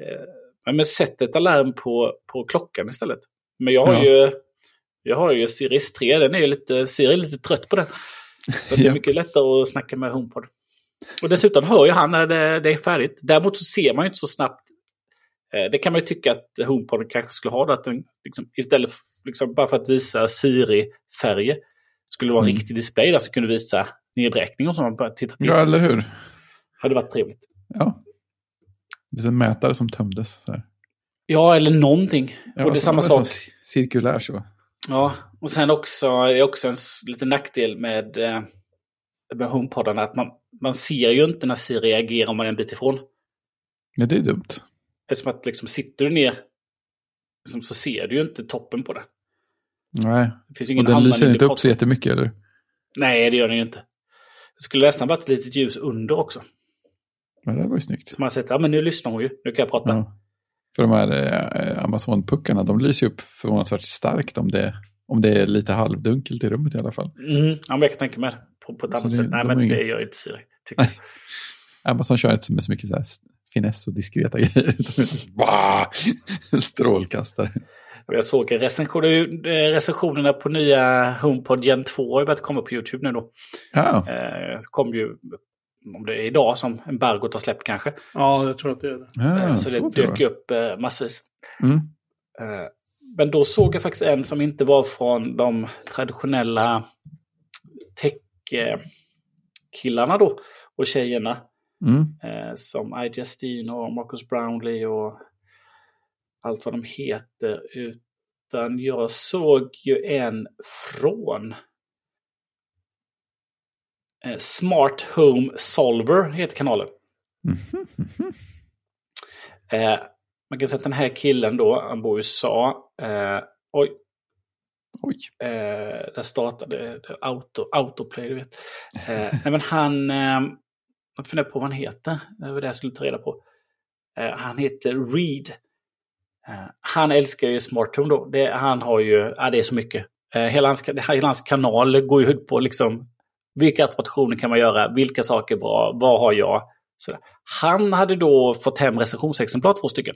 eh, men sätt ett alarm på, på klockan istället. Men jag har ja. ju jag har ju Series 3, den är ju lite, Siri är lite trött på den. Så det är mycket lättare att snacka med HomePod. Och dessutom hör ju han när det, det, är färdigt. Däremot så ser man ju inte så snabbt. Eh, det kan man ju tycka att HomePod kanske skulle ha. Då, att den, liksom, istället liksom, bara för att visa Siri-färger skulle det vara en mm. riktig display där som kunde visa nedräkning och så. Man på. Ja, eller hur? Hade varit trevligt. Ja. En mätare som tömdes. Så här. Ja, eller någonting. Ja, och det är samma sak. Cirkulär så. Ja, och sen också är också en liten nackdel med, eh, med HomePodarna att man, man ser ju inte när Siri reagerar om man är en bit ifrån. Ja, det är dumt. Eftersom att liksom sitter du ner liksom, så ser du ju inte toppen på det. Nej, det finns ingen och den lyser inte upp så jättemycket eller? Nej, det gör den ju inte. Det skulle nästan varit ett litet ljus under också. Ja, det var ju snyggt. Så man har sett, ja men nu lyssnar hon ju, nu kan jag prata. Ja. För de här eh, Amazon-puckarna, de lyser upp förvånansvärt starkt om det, om det är lite halvdunkelt i rummet i alla fall. Mm, ja, jag kan tänka mig. På, på ett annat sätt. Nej, men inga... det gör inte Siri. Amazon kör inte med så mycket så här finess och diskreta grejer. Strålkastare. Jag såg recension, recensionerna på nya HomePod Gen 2 har börjat komma på YouTube nu då. Ja. Eh, kom ju om det är idag som embargot har släppt kanske. Ja, jag tror att det är det. Ja, så, så det dök upp eh, massvis. Mm. Eh, men då såg jag faktiskt en som inte var från de traditionella tech-killarna då. Och tjejerna. Mm. Eh, som I Justine och Marcus Brownlee och allt vad de heter. Utan jag såg ju en från Eh, Smart Home Solver heter kanalen. Mm -hmm. eh, man kan säga att den här killen då, han bor i USA. Eh, oj. Oj. Eh, där startade auto, autoplay, du vet. Eh, nej, men han, eh, jag funderar på vad han heter. Det var det jag skulle ta reda på. Eh, han heter Reed. Eh, han älskar ju Smart Home då. Det, han har ju, ja det är så mycket. Eh, hela, hans, hela hans kanal går ju ut på liksom vilka attraktioner kan man göra? Vilka saker är bra? Vad har jag? Så han hade då fått hem recensionsexemplar, två stycken.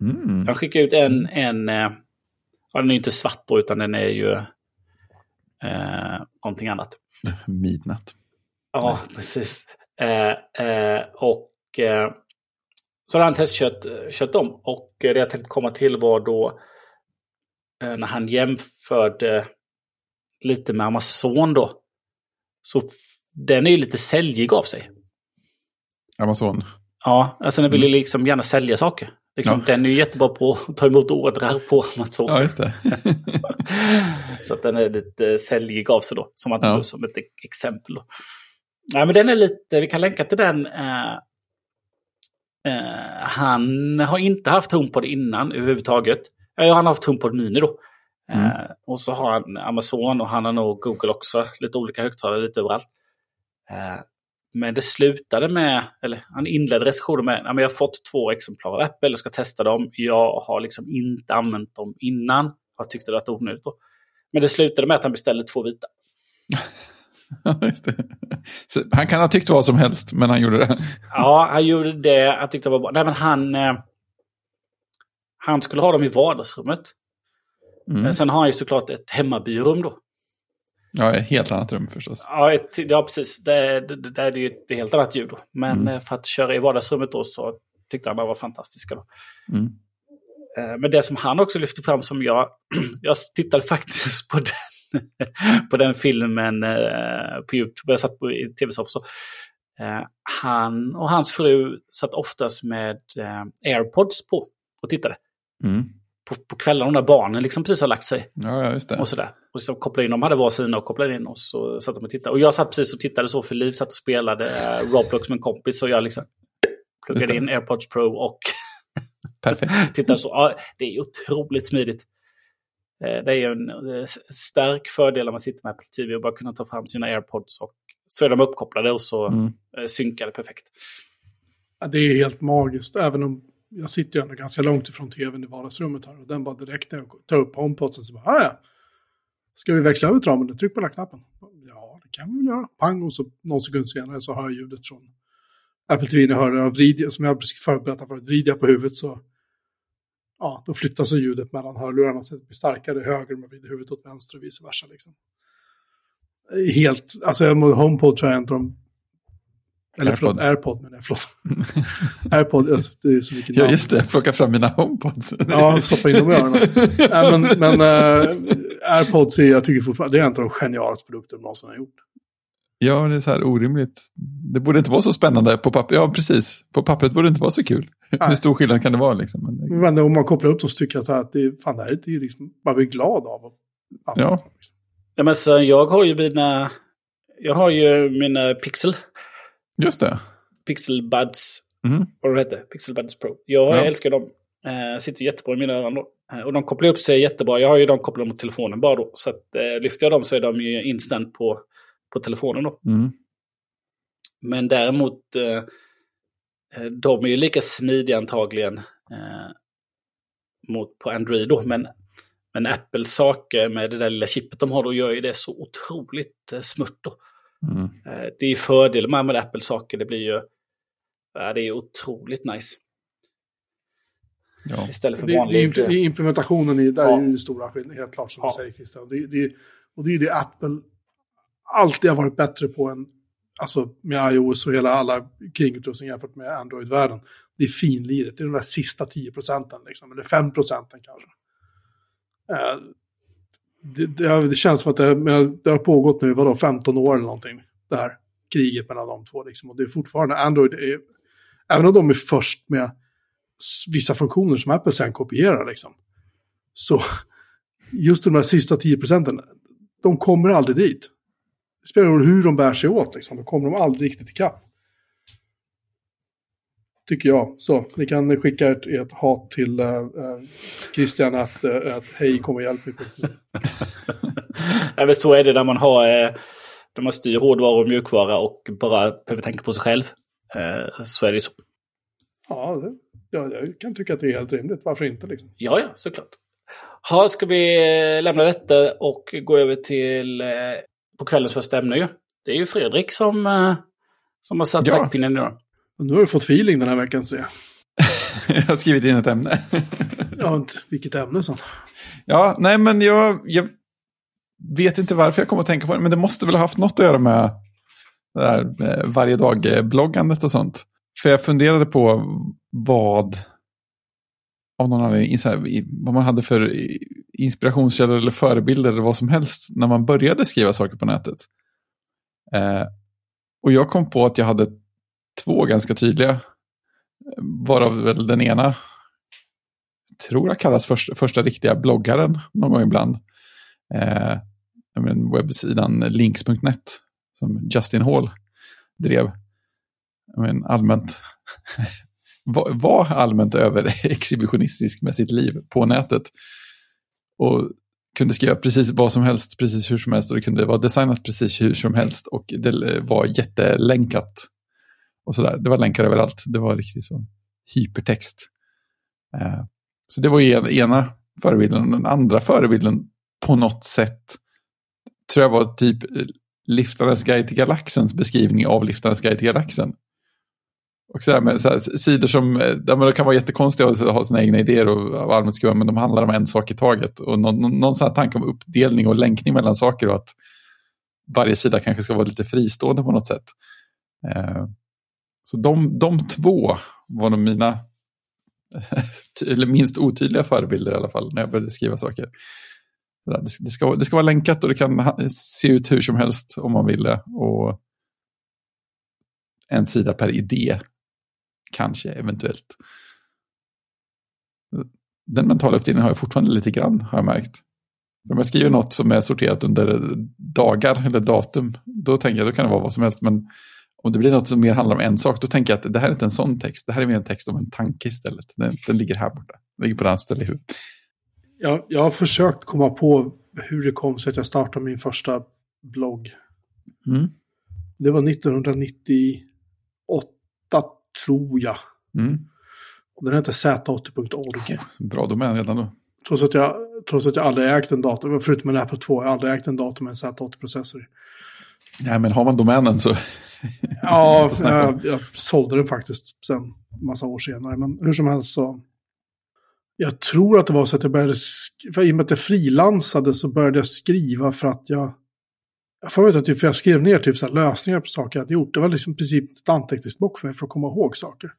Mm. Han skickade ut en, en eh, ja, den är inte svart då, utan den är ju eh, någonting annat. Midnatt. Ja, Nej. precis. Eh, eh, och eh, så hade han testkört kört dem. Och det jag tänkte komma till var då eh, när han jämförde lite med Amazon då. Så den är ju lite säljig av sig. Amazon? Ja, alltså den vill ju mm. liksom gärna sälja saker. Liksom, ja. Den är ju jättebra på att ta emot ordrar på Amazon. Ja, just det. så att den är lite säljig av sig då, som, att, ja. som ett exempel. Då. Ja, men den är lite, vi kan länka till den. Uh, uh, han har inte haft HomePod innan överhuvudtaget. Ja, han har haft HomePod Mini då. Mm. Eh, och så har han Amazon och han har nog Google också. Lite olika högtalare lite överallt. Eh, men det slutade med, eller han inledde recensionen med, jag har fått två exemplar av Apple och ska testa dem. Jag har liksom inte använt dem innan. Jag tyckte det var onödigt då. Men det slutade med att han beställde två vita. han kan ha tyckt vad som helst, men han gjorde det. ja, han gjorde det. Han tyckte det var bra. Nej, men han, eh, han skulle ha dem i vardagsrummet. Mm. Sen har han ju såklart ett hemmabyrum då. Ja, ett helt annat rum förstås. Ja, ett, ja precis. Det, det, det, är ju ett helt annat ljud. Då. Men mm. Eh, för att köra i vardagsrummet då så tyckte han det var fantastiska. Då. Mm. Eh, men det som han också lyfte fram som jag, jag tittade faktiskt på den, på den filmen eh, på YouTube, jag satt på i tv-soffan. Han och hans fru satt oftast med airpods på och tittade. Mm på, på kvällarna när barnen liksom precis har lagt sig. Ja, just det. Och sådär. Och så kopplade in, de hade varsina och kopplade in oss och satt de och tittade. Och jag satt precis och tittade så för Liv satt och spelade äh, Roblox med en kompis och jag liksom pluggade in AirPods Pro och Perfekt. tittade så. Ja, det är otroligt smidigt. Eh, det är ju en eh, stark fördel när man sitter med Apple TV och bara kunna ta fram sina AirPods och så är de uppkopplade och så mm. synkade perfekt. Ja, det är helt magiskt, även om jag sitter ju ändå ganska långt ifrån tvn i vardagsrummet här och den bara direkt när jag tar upp HomePoden så bara, ah, ja, ska vi växla över ramen? Tryck på den här knappen. Ja, det kan vi väl göra. Pang, och så någon sekund senare så hör jag ljudet från Apple TV. När jag hör det, vrider, som jag precis förberett för att vrider jag på huvudet så ja, då flyttas så ljudet mellan hörlurarna så det blir starkare höger med huvudet åt vänster och vice versa. Liksom. Helt, alltså HomePod tror jag är en av de eller Airpod. förlåt, AirPod menar jag, förlåt. AirPod, alltså, det är så mycket namn. Ja, just det, plocka fram mina HomePods. ja, stoppa in dem i öronen. äh, men men äh, AirPods är, jag tycker fortfarande, det är en av de genialaste produkter de någonsin har gjort. Ja, det är så här orimligt. Det borde inte vara så spännande på pappret. Ja, precis. På pappret borde det inte vara så kul. Nej. Hur stor skillnad kan det vara liksom? Men, men om man kopplar upp det så tycker jag så här att det, fan, det här är liksom, man blir glad av. Att, ja. Liksom. ja, men så jag har ju mina, jag har ju mina Pixel. Just det. Pixel Buds. Mm. Vad det heter, Pixel Buds Pro. Jag ja. älskar dem. Eh, sitter jättebra i mina öron då. Eh, och de kopplar upp sig jättebra. Jag har ju dem kopplade mot telefonen bara då. Så att, eh, lyfter jag dem så är de ju instant på, på telefonen då. Mm. Men däremot, eh, eh, de är ju lika smidiga antagligen eh, mot, på Android då. Men, men Apples saker med det där lilla chippet de har då gör ju det så otroligt eh, smurt då. Mm. Eh, det är fördelen med, med Apples saker. Det blir ju det är otroligt nice. Ja. Istället för vanlig... Det, det, implementationen är, där ja. är ju stora skillnader, helt klart som ja. du säger Christian. Det, det, och det är det Apple alltid har varit bättre på än, alltså med iOS och hela alla kringutrustning jämfört med Android-världen. Det är finliret, det är de där sista 10 procenten, liksom, eller 5 procenten kanske. Eh, det, det, det, känns som att det, det, har pågått nu, vadå, 15 år eller någonting, det här kriget mellan de två. Liksom. Och det är fortfarande, Android är, även om de är först med vissa funktioner som Apple sen kopierar, liksom, så just de här sista 10 procenten, de kommer aldrig dit. Det spelar ingen roll hur de bär sig åt, liksom, då kommer de aldrig riktigt ikapp. Tycker jag. Så, ni kan skicka ert, ert hat till uh, uh, Christian att, uh, att hej, kom och hjälp mig. ja, så är det när man har, uh, när man styr hårdvara och mjukvara och bara behöver tänka på sig själv. så är det så. Ja, det, ja, jag kan tycka att det är helt rimligt. Varför inte liksom? Ja, ja, såklart. Ha, ska vi lämna detta och gå över till på kvällens första ämne ju. Det är ju Fredrik som, som har satt ja. taktpinnen idag. Nu har du fått feeling den här veckan ser jag. jag har skrivit in ett ämne. ja, vilket ämne så. Ja, nej men jag, jag vet inte varför jag kommer att tänka på det, men det måste väl ha haft något att göra med det där eh, varje dag-bloggandet och sånt. För jag funderade på vad, av någon anledning, vad man hade för inspirationskällor eller förebilder eller vad som helst när man började skriva saker på nätet. Eh, och jag kom på att jag hade två ganska tydliga. Varav väl den ena, tror jag kallas första, första riktiga bloggaren någon gång ibland. Eh, men webbsidan links.net som Justin Hall drev. Men allmänt var allmänt över exhibitionistisk med sitt liv på nätet. Och kunde skriva precis vad som helst, precis hur som helst och det kunde vara designat precis hur som helst och det eh, var jättelänkat och sådär. Det var länkar överallt. Det var riktigt så hypertext. Eh, så det var ju ena förebilden. Den andra förebilden på något sätt tror jag var typ eh, Liftarens guide till galaxens beskrivning av Liftarens guide till galaxen. Och så med så sidor som eh, ja, men kan vara jättekonstiga och ha sina egna idéer och, allmänt skriva, men de handlar om en sak i taget. Och någon, någon, någon sån tanke om uppdelning och länkning mellan saker och att varje sida kanske ska vara lite fristående på något sätt. Eh, så de, de två var de mina eller minst otydliga förebilder i alla fall när jag började skriva saker. Det ska, det ska vara länkat och det kan se ut hur som helst om man vill det. Och en sida per idé, kanske eventuellt. Den mentala uppdelningen har jag fortfarande lite grann, har jag märkt. Om jag skriver något som är sorterat under dagar eller datum, då tänker jag då kan det vara vad som helst. Men om det blir något som mer handlar om en sak, då tänker jag att det här är inte en sån text. Det här är mer en text om en tanke istället. Den, den ligger här borta. Den ligger på det ställe i huvudet. Jag, jag har försökt komma på hur det kom sig att jag startade min första blogg. Mm. Det var 1998, tror jag. Mm. Och den hette z80.org. Oh, bra domän redan då. Trots att, jag, trots att jag aldrig ägt en dator, förutom en Apple 2, jag har aldrig ägt en dator med en Z80-processor. Nej, men har man domänen så ja, jag, jag sålde den faktiskt sen massa år senare. Men hur som helst så. jag tror att det var så att jag började, för i och med att jag frilansade så började jag skriva för att jag, jag får veta att typ, för jag skrev ner typ så lösningar på saker jag hade gjort. Det var liksom i princip ett anteckningsblock för mig för att komma ihåg saker.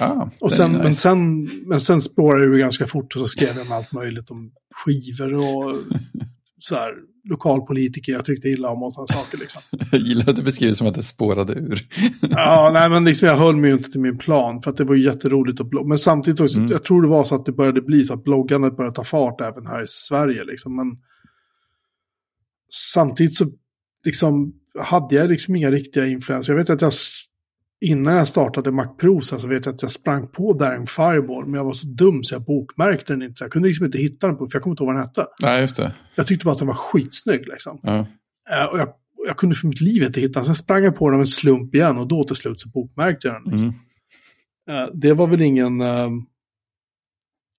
Ah, och sen, nice. men, sen, men sen spårade det ganska fort och så skrev jag om allt möjligt om skivor och så här, lokalpolitiker jag tyckte illa om och sådana saker. Liksom. Jag gillar att du beskriver som att det spårade ur. ja, nej men liksom jag höll mig ju inte till min plan för att det var jätteroligt att blogga. Men samtidigt också, mm. jag tror det var så att det började bli så att bloggandet började ta fart även här i Sverige. Liksom. Men samtidigt så liksom, hade jag liksom inga riktiga influenser. Jag vet att jag innan jag startade Mac Pro så vet jag att jag sprang på Daring Fireball, men jag var så dum så jag bokmärkte den inte. Jag kunde liksom inte hitta den, på, för jag kommer inte ihåg vad den hette. Nej, just det. Jag tyckte bara att den var skitsnygg liksom. Ja. Uh, och jag, jag, kunde för mitt liv inte hitta den. Sen sprang jag på den av en slump igen och då till slut så bokmärkte jag den. Liksom. Mm. Uh, det var väl ingen, uh,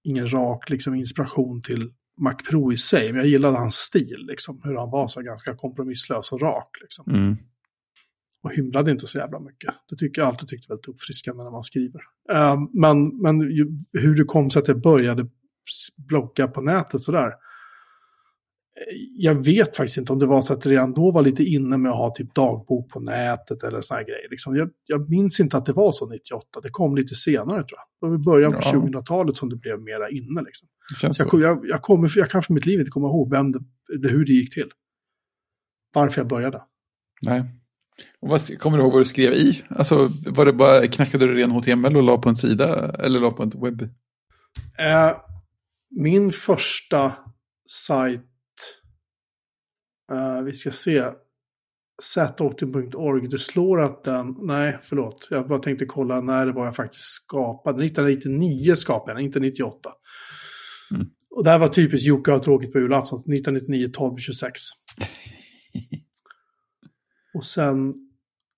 ingen rak liksom, inspiration till Mac Pro i sig, men jag gillade hans stil, liksom, hur han var så ganska kompromisslös och rak. Liksom. Mm och hymlade inte så jävla mycket. Det tycker jag alltid tyckte väldigt uppfriskande när man skriver. Uh, men men ju, hur det kom sig att jag började blogga på nätet sådär. Jag vet faktiskt inte om det var så att det redan då var lite inne med att ha typ dagbok på nätet eller sådana grejer. Liksom. Jag, jag, minns inte att det var så 98, det kom lite senare tror jag. Det var i början på ja. 2000-talet som det blev mera inne. Liksom. Jag, jag, jag, kommer, jag kan för mitt liv inte komma ihåg vem det, hur det gick till. Varför jag började. Nej. Och vad, kommer du ihåg vad du skrev i? Alltså, var det bara, knackade du ren HTML och la på en sida eller la på en webb? Eh, min första sajt, eh, vi ska se, zoctin.org, det slår att den, nej förlåt, jag bara tänkte kolla när det var jag faktiskt skapade. 1999 skapade jag den, inte 98. Mm. Och det här var typiskt Jocke har tråkigt på julafton, 1999 12 26. Och sen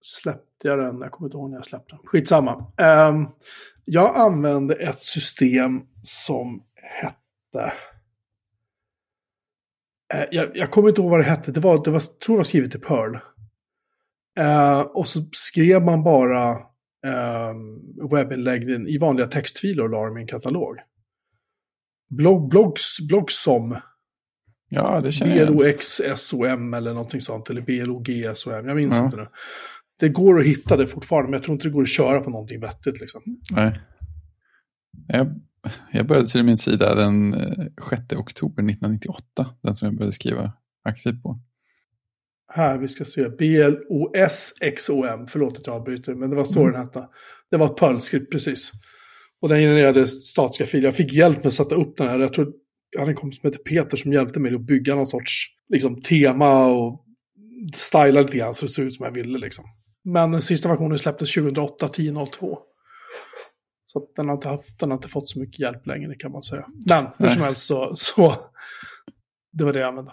släppte jag den, jag kommer inte ihåg när jag släppte den. Skitsamma. Um, jag använde ett system som hette... Uh, jag, jag, kommer inte ihåg vad det hette, det var, det var, tror jag var skrivet i Perl. Uh, och så skrev man bara ehm, uh, webbinlägg i vanliga textfiler och la dem i en katalog. Blog, blogs, blogs som Ja, det känner jag. BLOXSOM eller någonting sånt. Eller BLOGSOM, jag minns ja. inte nu. Det går att hitta det fortfarande, men jag tror inte det går att köra på någonting vettigt. Liksom. Nej. Jag, jag började till min sida den 6 eh, oktober 1998. Den som jag började skriva aktivt på. Här, vi ska se. BLOSXOM, förlåt att jag avbryter, men det var så mm. den hette. Det var ett Perl-skript, precis. Och den genererade statiska filer. Jag fick hjälp med att sätta upp den här. Jag tror jag hade en kompis som heter Peter som hjälpte mig att bygga någon sorts liksom, tema och styla lite grann så det såg ut som jag ville. Liksom. Men den sista versionen släpptes 2008, 10.02. Så den har, inte haft, den har inte fått så mycket hjälp längre kan man säga. Men hur som helst så, så det var det jag använde.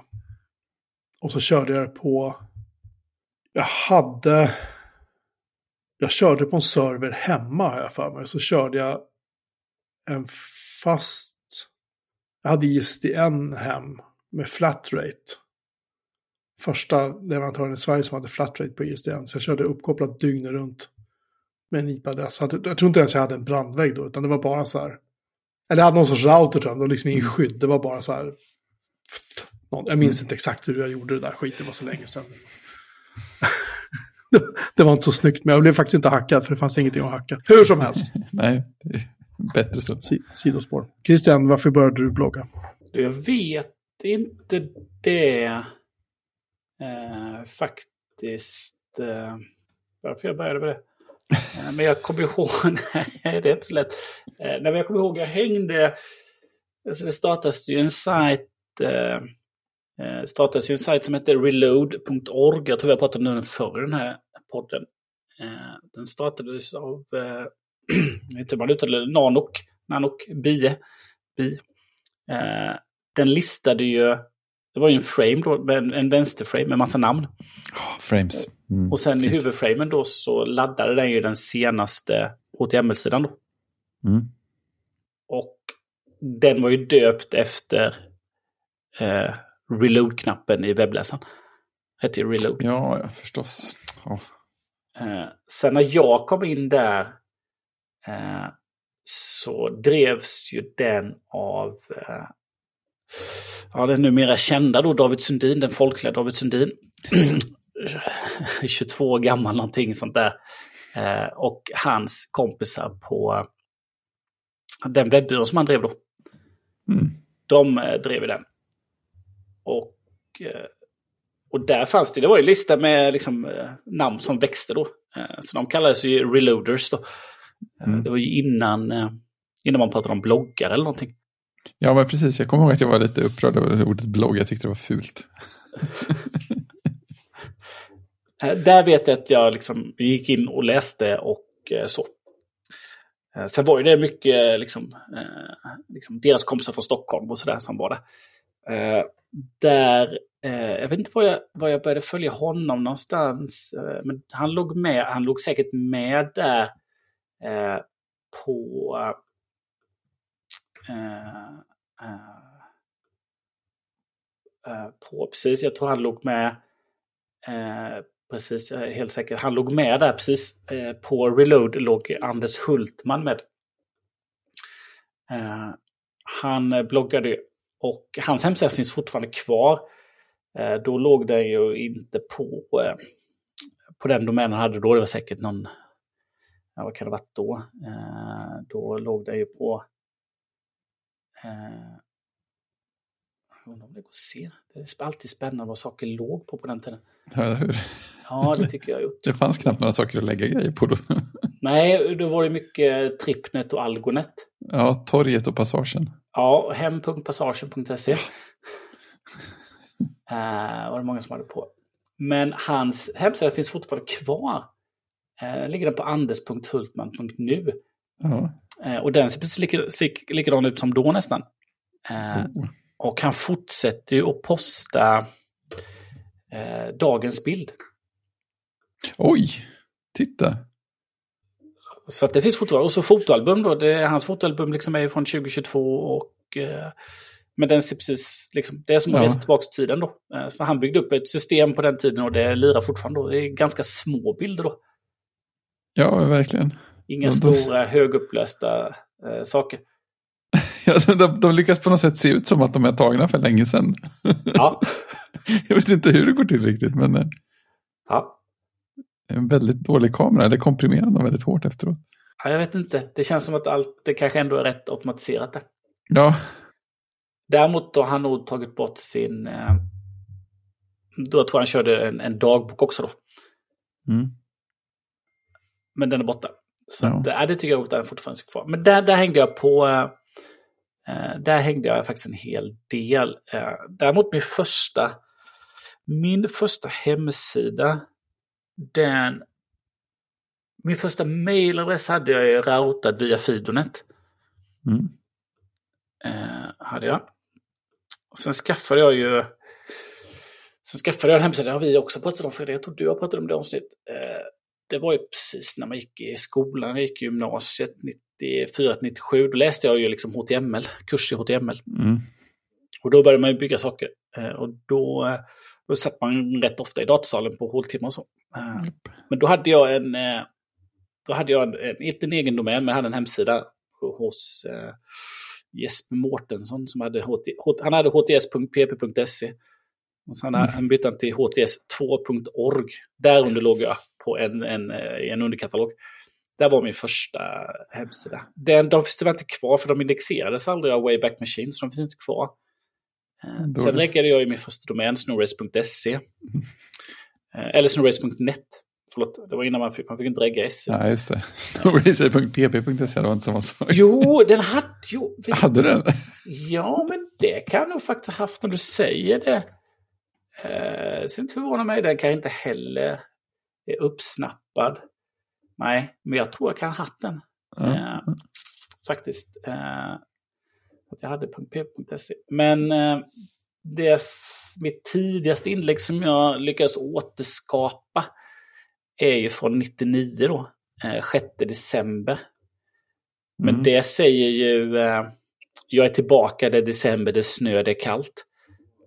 Och så körde jag på, jag hade, jag körde på en server hemma har jag för mig. Så körde jag en fast jag hade ISDN hem med flatrate. Första leverantören i Sverige som hade flatrate på ISDN. Så jag körde uppkopplat dygnet runt med en IP-adress. Jag tror inte ens jag hade en brandvägg då, utan det var bara så här. Eller jag hade någon sorts router tror jag, det var liksom ingen mm. skydd. Det var bara så här. Jag minns mm. inte exakt hur jag gjorde det där skiten, det var så länge sedan. det var inte så snyggt, men jag blev faktiskt inte hackad för det fanns ingenting att hacka. Hur som helst. Nej, Bättre så. sidospår. Christian, varför började du blogga? Jag vet inte det. Eh, faktiskt. Eh, varför jag började med det. Eh, men jag kommer ihåg, nej det är inte så lätt. Eh, nej, men jag kommer ihåg, jag hängde, alltså det startades ju en sajt, eh, eh startades ju en sajt som heter reload.org. Jag tror jag pratade om den förr i den här podden. Eh, den startades av hur man uttalar det, Nanok, Nanok Bie. Bie. Eh, den listade ju, det var ju en frame då, en, en vänsterframe med massa namn. Oh, frames. Mm, och sen fint. i huvudframen då så laddade den ju den senaste HTML-sidan då. Mm. Och den var ju döpt efter eh, reload-knappen i webbläsaren. Hette ju reload. Ja, ja förstås. Oh. Eh, sen när jag kom in där Eh, så drevs ju den av eh, ja, den numera kända då David Sundin, den folkliga David Sundin. 22 år gammal någonting sånt där. Eh, och hans kompisar på den webbyrån som han drev då. Mm. De eh, drev den. Och, eh, och där fanns det, det var ju lista med liksom, namn som växte då. Så de kallades ju reloaders då. Eh, mm. Det var ju innan, innan man pratade om bloggar eller någonting. Ja, men precis. Jag kommer ihåg att jag var lite upprörd över ordet blogg. Jag tyckte det var fult. Där vet jag att jag liksom gick in och läste och så. Sen var ju det mycket liksom, liksom deras kompisar från Stockholm och sådär som var där. Där, jag vet inte var jag, var jag började följa honom någonstans. men han låg med, han låg säkert med där Eh, på Eh, eh, eh, på, precis, jag tror han låg med, eh, precis, jag är helt säker, han låg med där precis. Eh, på Reload låg Anders Hultman med. han bloggade och hans hemsida finns fortfarande kvar. då låg den ju inte på, på den domänen han hade då. Det var säkert någon, ja, vad kan det varit då? då låg det ju på Eh, jag undrar om det går att se. Det är alltid spännande vad saker låg på på den tiden. Ja, hur? Ja, det tycker jag. Det fanns knappt några saker att lägga grejer på då. Nej, då var det mycket Trippnet och Algonet. Ja, Torget och Passagen. Ja, hem.passagen.se. uh, var det många som hade på. Men hans hemsida finns fortfarande kvar. Uh, ligger den på anders.hultman.nu. Uh, och den ser precis likadan ut som då nästan. Uh, oh. Och han fortsätter ju att posta dagens bild. Oj, titta. Så att det finns fortfarande. Och så fotoalbum då. Det, hans fotoalbum liksom är från 2022 och men den ser precis, liksom, det är som att ja. resa tillbaka till tiden då. Så han byggde upp ett system på den tiden och det lirar fortfarande då. Det är ganska små bilder då. Ja, verkligen. Inga de, stora högupplösta eh, saker. ja, de, de, lyckas på något sätt se ut som att de är tagna för länge sedan. ja. Jag vet inte hur det går till riktigt, men... Eh, ja. En väldigt dålig kamera, eller komprimerar den väldigt hårt efteråt. Ja, jag vet inte. Det känns som att allt det kanske ändå är rätt automatiserat där. Ja. Däremot har han nog tagit bort sin... Eh, då tror jag han körde en, en dagbok också då. Mm. Men den är borta. Så ja. att, äh, det tycker jag att den fortfarande är kvar. Men där, där hängde jag på... Äh, där hängde jag faktiskt en hel del. Äh, däremot min första... Min första hemsida, den... Min första mailadress hade jag ju routat via Fidonet. Mm. Äh, hade jag. Sen skaffade jag ju... Sen skaffade jag en hemsida, det har vi också pratat om Fredrik, jag tror du har pratat om det avsnitt. Eh, det var ju precis när man gick i skolan, jag gick i gymnasiet 94-97, då läste jag ju liksom HTML, kurs i HTML. Mm. Och då började man ju bygga saker. Eh, och då, då satt man rätt ofta i datasalen på håltimmar och så. Mm. Men då hade jag en, eh, då hade jag en, inte en egen domän, men jag hade en hemsida hos uh, Jesper Mårtensson som hade, HT, han hade hts.pp.se. Och sen mm. han bytte han till hts2.org. Där under låg jag på en, en, eh, en underkatalog. Det var min första hemsida. Den, de finns tyvärr inte kvar för de indexerades aldrig av Wayback Machine, så de finns inte kvar. Eh, Dåligt. Sen läggade jag i min första domän, snowrace.se. Mm. Eller snowrace.net. Förlåt, det var innan man fick, man fick inte regga S. Ja, just det. Snowracer.pp.se, det var inte samma sak. Jo, den hade... Jo, hade den? Ja, men det kan jag nog faktiskt ha haft när du säger det. Eh, så inte förvåna mig, den kan inte heller är uppsnappad. Nej, men jag tror jag kan ha haft den. Mm. Eh, faktiskt. Eh, att jag hade .p.se. Men eh, det mitt tidigaste inlägg som jag lyckades återskapa är ju från 99 då. Eh, 6 december. Men mm. det säger ju eh, jag är tillbaka, det är december, det är snö, det är kallt.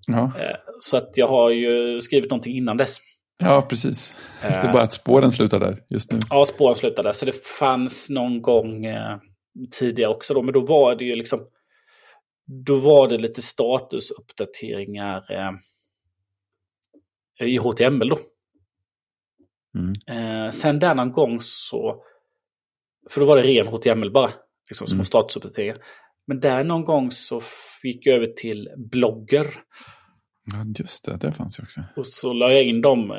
Ja. Eh, så att jag har ju skrivit någonting innan dess. Ja, precis. Det är bara att spåren slutar där just nu. Ja, spåren slutar där. Så det fanns någon gång, eh, tidigare också då, men då var det ju liksom, då var det lite statusuppdateringar eh, i HTML då. Mm. Eh, sen där någon gång så, för då var det ren HTML bara, liksom små mm. statusuppdateringar. Men där någon gång så gick jag över till blogger. Ja, just det. Det fanns ju också. Och så la jag in de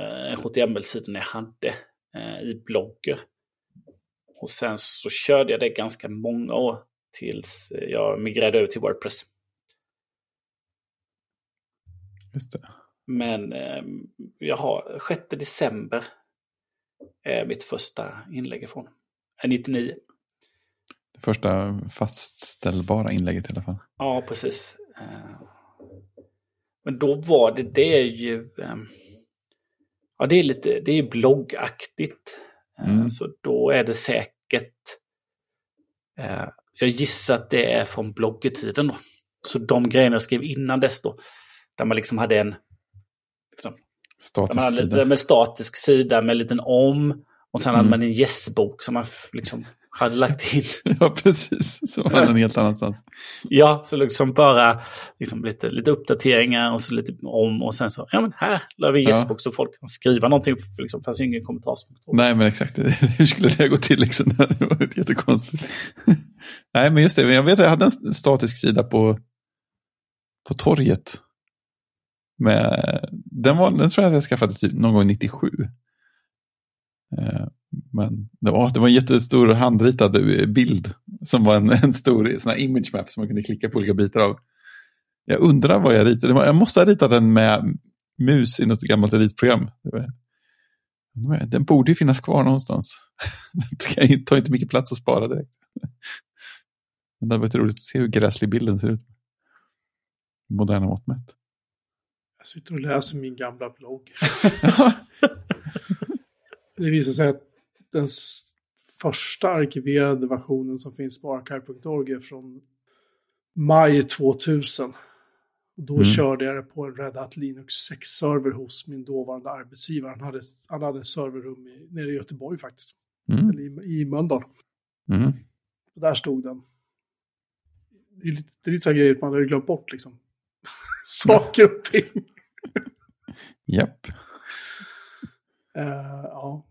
HTML-sidorna jag hade eh, i blogger. Och sen så körde jag det ganska många år tills jag migrerade över till Wordpress. Just det. Men eh, jag har 6 december är mitt första inlägg ifrån. 99. Det första fastställbara inlägget i alla fall. Ja, precis. Eh, men då var det, det är ju, ehm, ja det är lite, det är bloggaktigt. Eh, mm. Så då är det säkert, eh, jag gissar att det är från bloggetiden då. Så de grejerna jag skrev innan dess då, där man liksom hade en liksom, statisk hade, sida. Med statisk sida med en liten om. Och sen mm. hade man en gästbok som man liksom hade lagt in. ja, precis. Så var den helt annanstans. ja, så liksom bara liksom lite, lite uppdateringar och så lite om och sen så, ja men här la vi gästbok ja. så folk kan skriva någonting. För liksom, fanns ingen kommentarsfunktion. Nej, men exakt. Hur skulle det gå till liksom? Det var jättekonstigt. Nej, men just det. Jag vet att jag hade en statisk sida på, på torget. Med, den, var, den tror jag att jag skaffade typ någon gång 97. Men det var, det var en jättestor handritad bild som var en, en stor sån image map som man kunde klicka på olika bitar av. Jag undrar vad jag ritade. Jag måste ha ritat den med mus i något gammalt ritprogram. Den borde ju finnas kvar någonstans. Den tar inte mycket plats att spara direkt. Men det hade varit roligt att se hur gräslig bilden ser ut. Moderna mått mätt. Jag sitter och läser min gamla blogg. det visar sig att den första arkiverade versionen som finns på archive.org är från maj 2000. Då mm. körde jag det på en Red Hat Linux 6-server hos min dåvarande arbetsgivare. Han hade, han hade serverrum i, nere i Göteborg faktiskt. Mm. Eller i, i Mölndal. Mm. Och där stod den. Det är lite, det är lite så grejer att man har glömt bort liksom. Saker och ting. Japp. Yep. Uh, ja.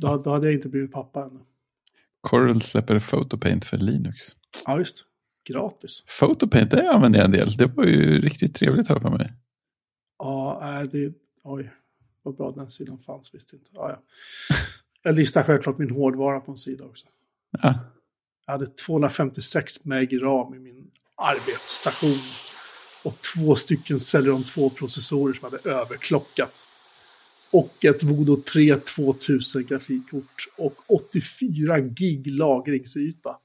Då, då hade jag inte blivit pappa ännu. Coral släpper Photopaint för Linux. Ja, just Gratis. Photopaint, det använder jag en del. Det var ju riktigt trevligt här för mig. Ja, det... Oj, vad bra den sidan fanns, visst inte. Ja, ja. Jag listar självklart min hårdvara på en sida också. Ja. Jag hade 256 meg ram i min arbetsstation. Och två stycken Celeron 2-processorer som hade överklockat och ett Voodoo 3 2000 grafikkort och 84 gig lagringsyta.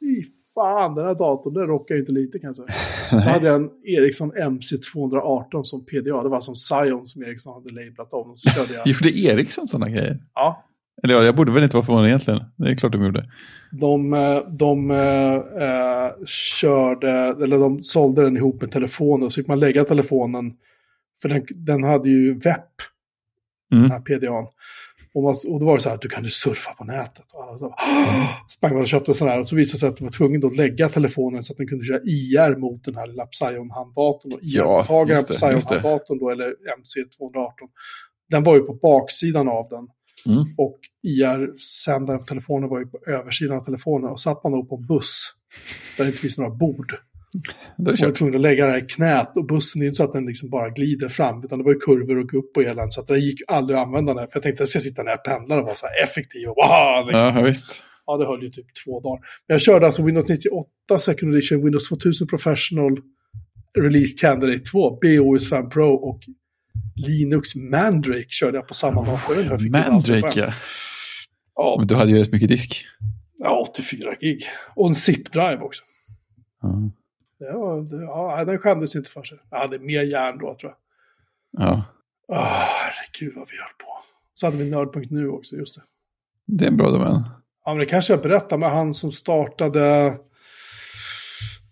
Fy fan, den här datorn den rockar inte lite kan jag säga. Så hade jag en Ericsson MC218 som PDA, det var som Zion som Ericsson hade lablat om. så körde jag... Gjorde Ericsson sådana grejer? Ja. Eller ja, jag borde väl inte vara förvånad egentligen. Det är klart de gjorde. De, eh, de äh, körde, eller de sålde den ihop med telefonen, så fick man lägga telefonen för den, den hade ju webb, mm. den här PDAn. Och, man, och då var det så här, du kan du surfa på nätet. Och alla så, mm. sprang och köpte sån här. Och så visade det sig att du var tvungen att lägga telefonen så att den kunde köra IR mot den här lilla Psion-handdatorn. Och IR-mottagaren ja, på Psion-handdatorn då, eller MC218. Den var ju på baksidan av den. Mm. Och IR-sändaren på telefonen var ju på översidan av telefonen. Och satt man då på en buss där det inte finns några bord då var tvungen att lägga det här i knät och bussen är inte så att den liksom bara glider fram utan det var ju kurvor och upp och elände så att det gick aldrig att använda den. För jag tänkte att jag ska sitta när jag pendlar och vara så här effektiv och wow! Liksom. Ja, visst. Ja, det höll ju typ två dagar. Men jag körde alltså Windows 98 Second Edition, Windows 2000 Professional, Release Candidate 2, BOS 5 Pro och Linux Mandrake körde jag på samma dator. Mandrake, ja. ja. Men du hade ju rätt mycket disk. Ja, 84 gig. Och en zip-drive också. Mm. Ja, den skämdes inte för sig. Jag hade mer järn då tror jag. Ja. Oh, herregud vad vi höll på. Så hade vi Nörd.nu också, just det. Det är en bra domän. Ja, men det kanske jag berättar med han som startade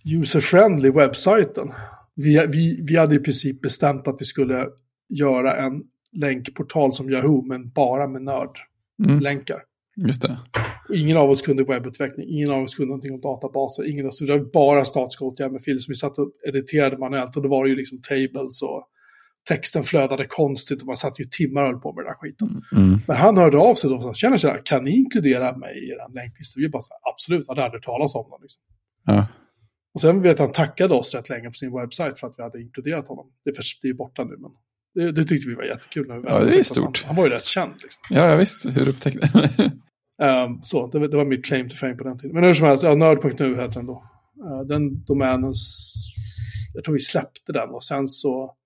user-friendly webbsajten. Vi, vi, vi hade i princip bestämt att vi skulle göra en länkportal som Yahoo, men bara med nördlänkar. Mm. Just det. Och ingen av oss kunde webbutveckling, ingen av oss kunde någonting om databaser, ingen av oss, det var bara statiska åtgärder som vi satt och editerade manuellt och det var ju liksom tables och texten flödade konstigt och man satt ju timmar och höll på med den där skiten. Mm. Men han hörde av sig då och sa, så här, kan ni inkludera mig i den länklista? Vi bara så här, absolut, hade aldrig talas om den. Liksom. Ja. Och sen vet han tackade oss rätt länge på sin webbsajt för att vi hade inkluderat honom. Det är, för, det är borta nu, men det, det, tyckte vi var jättekul. När vi ja, det är stort. Han, han, var ju rätt känd. Liksom. Ja, ja, visst. Hur upptäckte um, Så, det, det, var mitt claim to fame på den tiden. Men hur som helst, ja, nörd.nu heter den då. Uh, den domänens, jag tror vi släppte den och sen så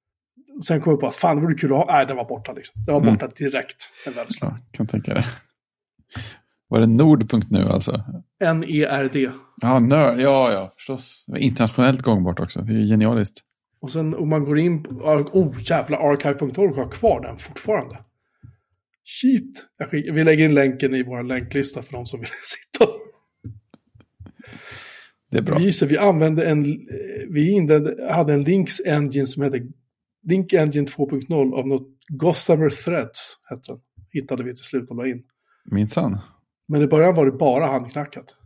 Sen kom vi på att fan, det vore kul att ha. Nej, den var borta liksom. Den var mm. borta direkt. ja, kan tänka det. Var det nord.nu alltså? N-E-R-D. Ja, nörd. Ja, ja, förstås. Internationellt gångbart också. Det är ju genialiskt. Och sen om man går in på... Oh, jävla archive.org har kvar den fortfarande. Shit. vi lägger in länken i vår länklista för de som vill sitta. Det är bra. Vi, så vi använde en... Vi inledde, hade en Links Engine som hette Link Engine 2.0 av något Gossamer Threads. Hette den. Hittade vi till slut och la in. Minsann. Men i början var det bara handknackat.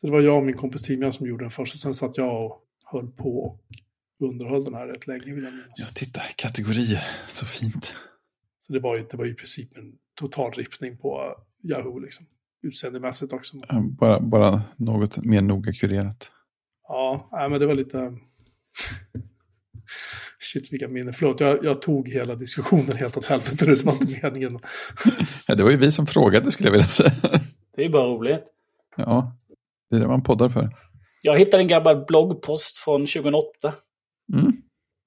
Så det var jag och min kompis Timian som gjorde den först. Och sen satt jag och höll på och underhöll den här rätt länge. Vill jag minnas. Ja, titta, kategorier. Så fint. Så det var ju, det var ju i princip en total rippning på Yahoo liksom. Utseendemässigt också. Bara, bara något mer noga kurerat. Ja, nej, men det var lite... Shit vilka minnen. Förlåt, jag, jag tog hela diskussionen helt åt helvete. Det var inte meningen. ja, det var ju vi som frågade skulle jag vilja säga. Det är bara roligt. Ja, det är det man poddar för. Jag hittade en gammal bloggpost från 2008.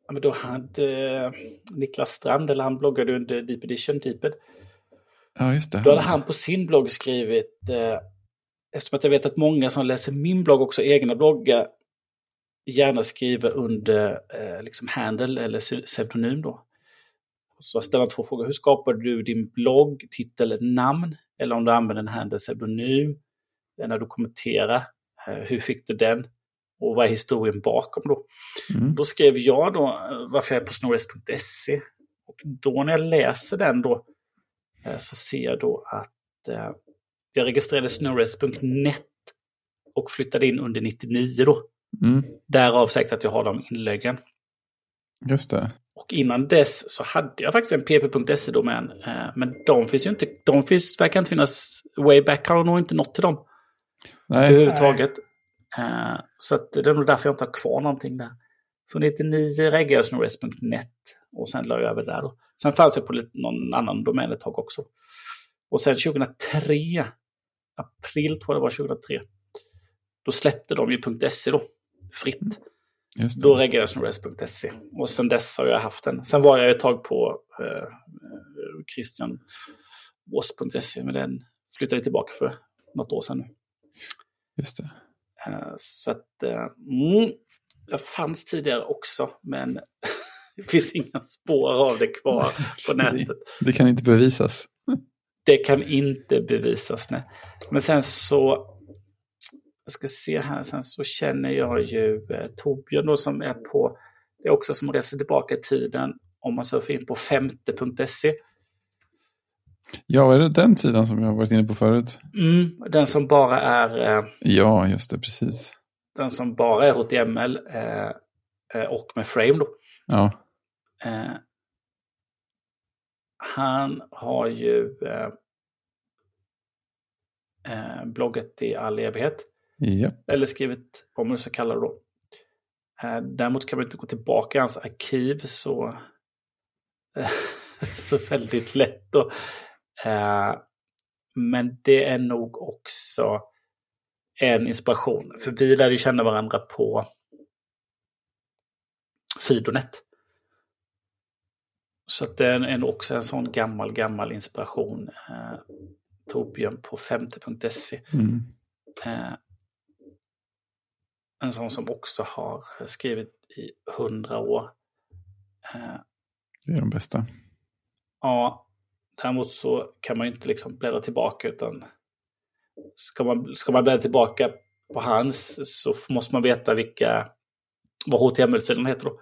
Ja, men då hade eh, Niklas Strand, eller han bloggade under Deep Edition, Deeped. Ja, just det. Då hade han på sin blogg skrivit, eh, eftersom att jag vet att många som läser min blogg också egna bloggar, gärna skriver under eh, liksom handle eller pseudonym då. Så ställa två frågor. Hur skapar du din blogg, titel, namn? Eller om du använder en handle pseudonym när du kommenterar. Eh, hur fick du den? Och vad är historien bakom då? Mm. Då skrev jag då eh, varför jag är på snorres.se. Och då när jag läser den då eh, så ser jag då att eh, jag registrerade snorres.net och flyttade in under 99 då. Mm. Därav säkert att jag har de inläggen. Just det. Och innan dess så hade jag faktiskt en pp.se-domän. Eh, men de finns ju inte, de finns, verkar inte finnas, Wayback har nog inte nått till dem. Nej. Överhuvudtaget. Nej. Eh, så att det är nog därför jag inte har kvar någonting där. Så 99 reggade jag snores.net och sen la jag över där då. Sen fanns det på lite, någon annan domän ett tag också. Och sen 2003, april tror jag det var 2003, då släppte de ju .se då fritt. Då reggades nog rest.se. Och sen dess har jag haft den. Sen var jag ett tag på eh, christianwås.se, men den flyttade tillbaka för något år sedan nu. Just det. Eh, så att, eh, mm, jag fanns tidigare också, men det finns inga spår av det kvar på nätet. Det, det kan inte bevisas. Det kan inte bevisas, nej. Men sen så jag ska se här, sen så känner jag ju eh, Torbjörn då som är på, det är också som reser tillbaka i tiden om man surfar in på femte.se. Ja, är det den sidan som jag har varit inne på förut? Mm, den som bara är... Eh, ja, just det, precis. Den som bara är HTML eh, eh, och med frame då. Ja. Eh, han har ju eh, bloggat i all evighet. Ja. Eller skrivit, vad man ska kalla det då. Eh, däremot kan man inte gå tillbaka i hans arkiv så, så väldigt lätt. Då. Eh, men det är nog också en inspiration. För vi lärde känna varandra på Fidonet. Så det är också en sån gammal, gammal inspiration. Eh, Torbjörn på femte.se. Mm. Eh, en sån som också har skrivit i hundra år. Eh, det är de bästa. Ja, däremot så kan man ju inte liksom bläddra tillbaka utan ska man, ska man bläddra tillbaka på hans så måste man veta vilka, vad HTML-filerna heter då.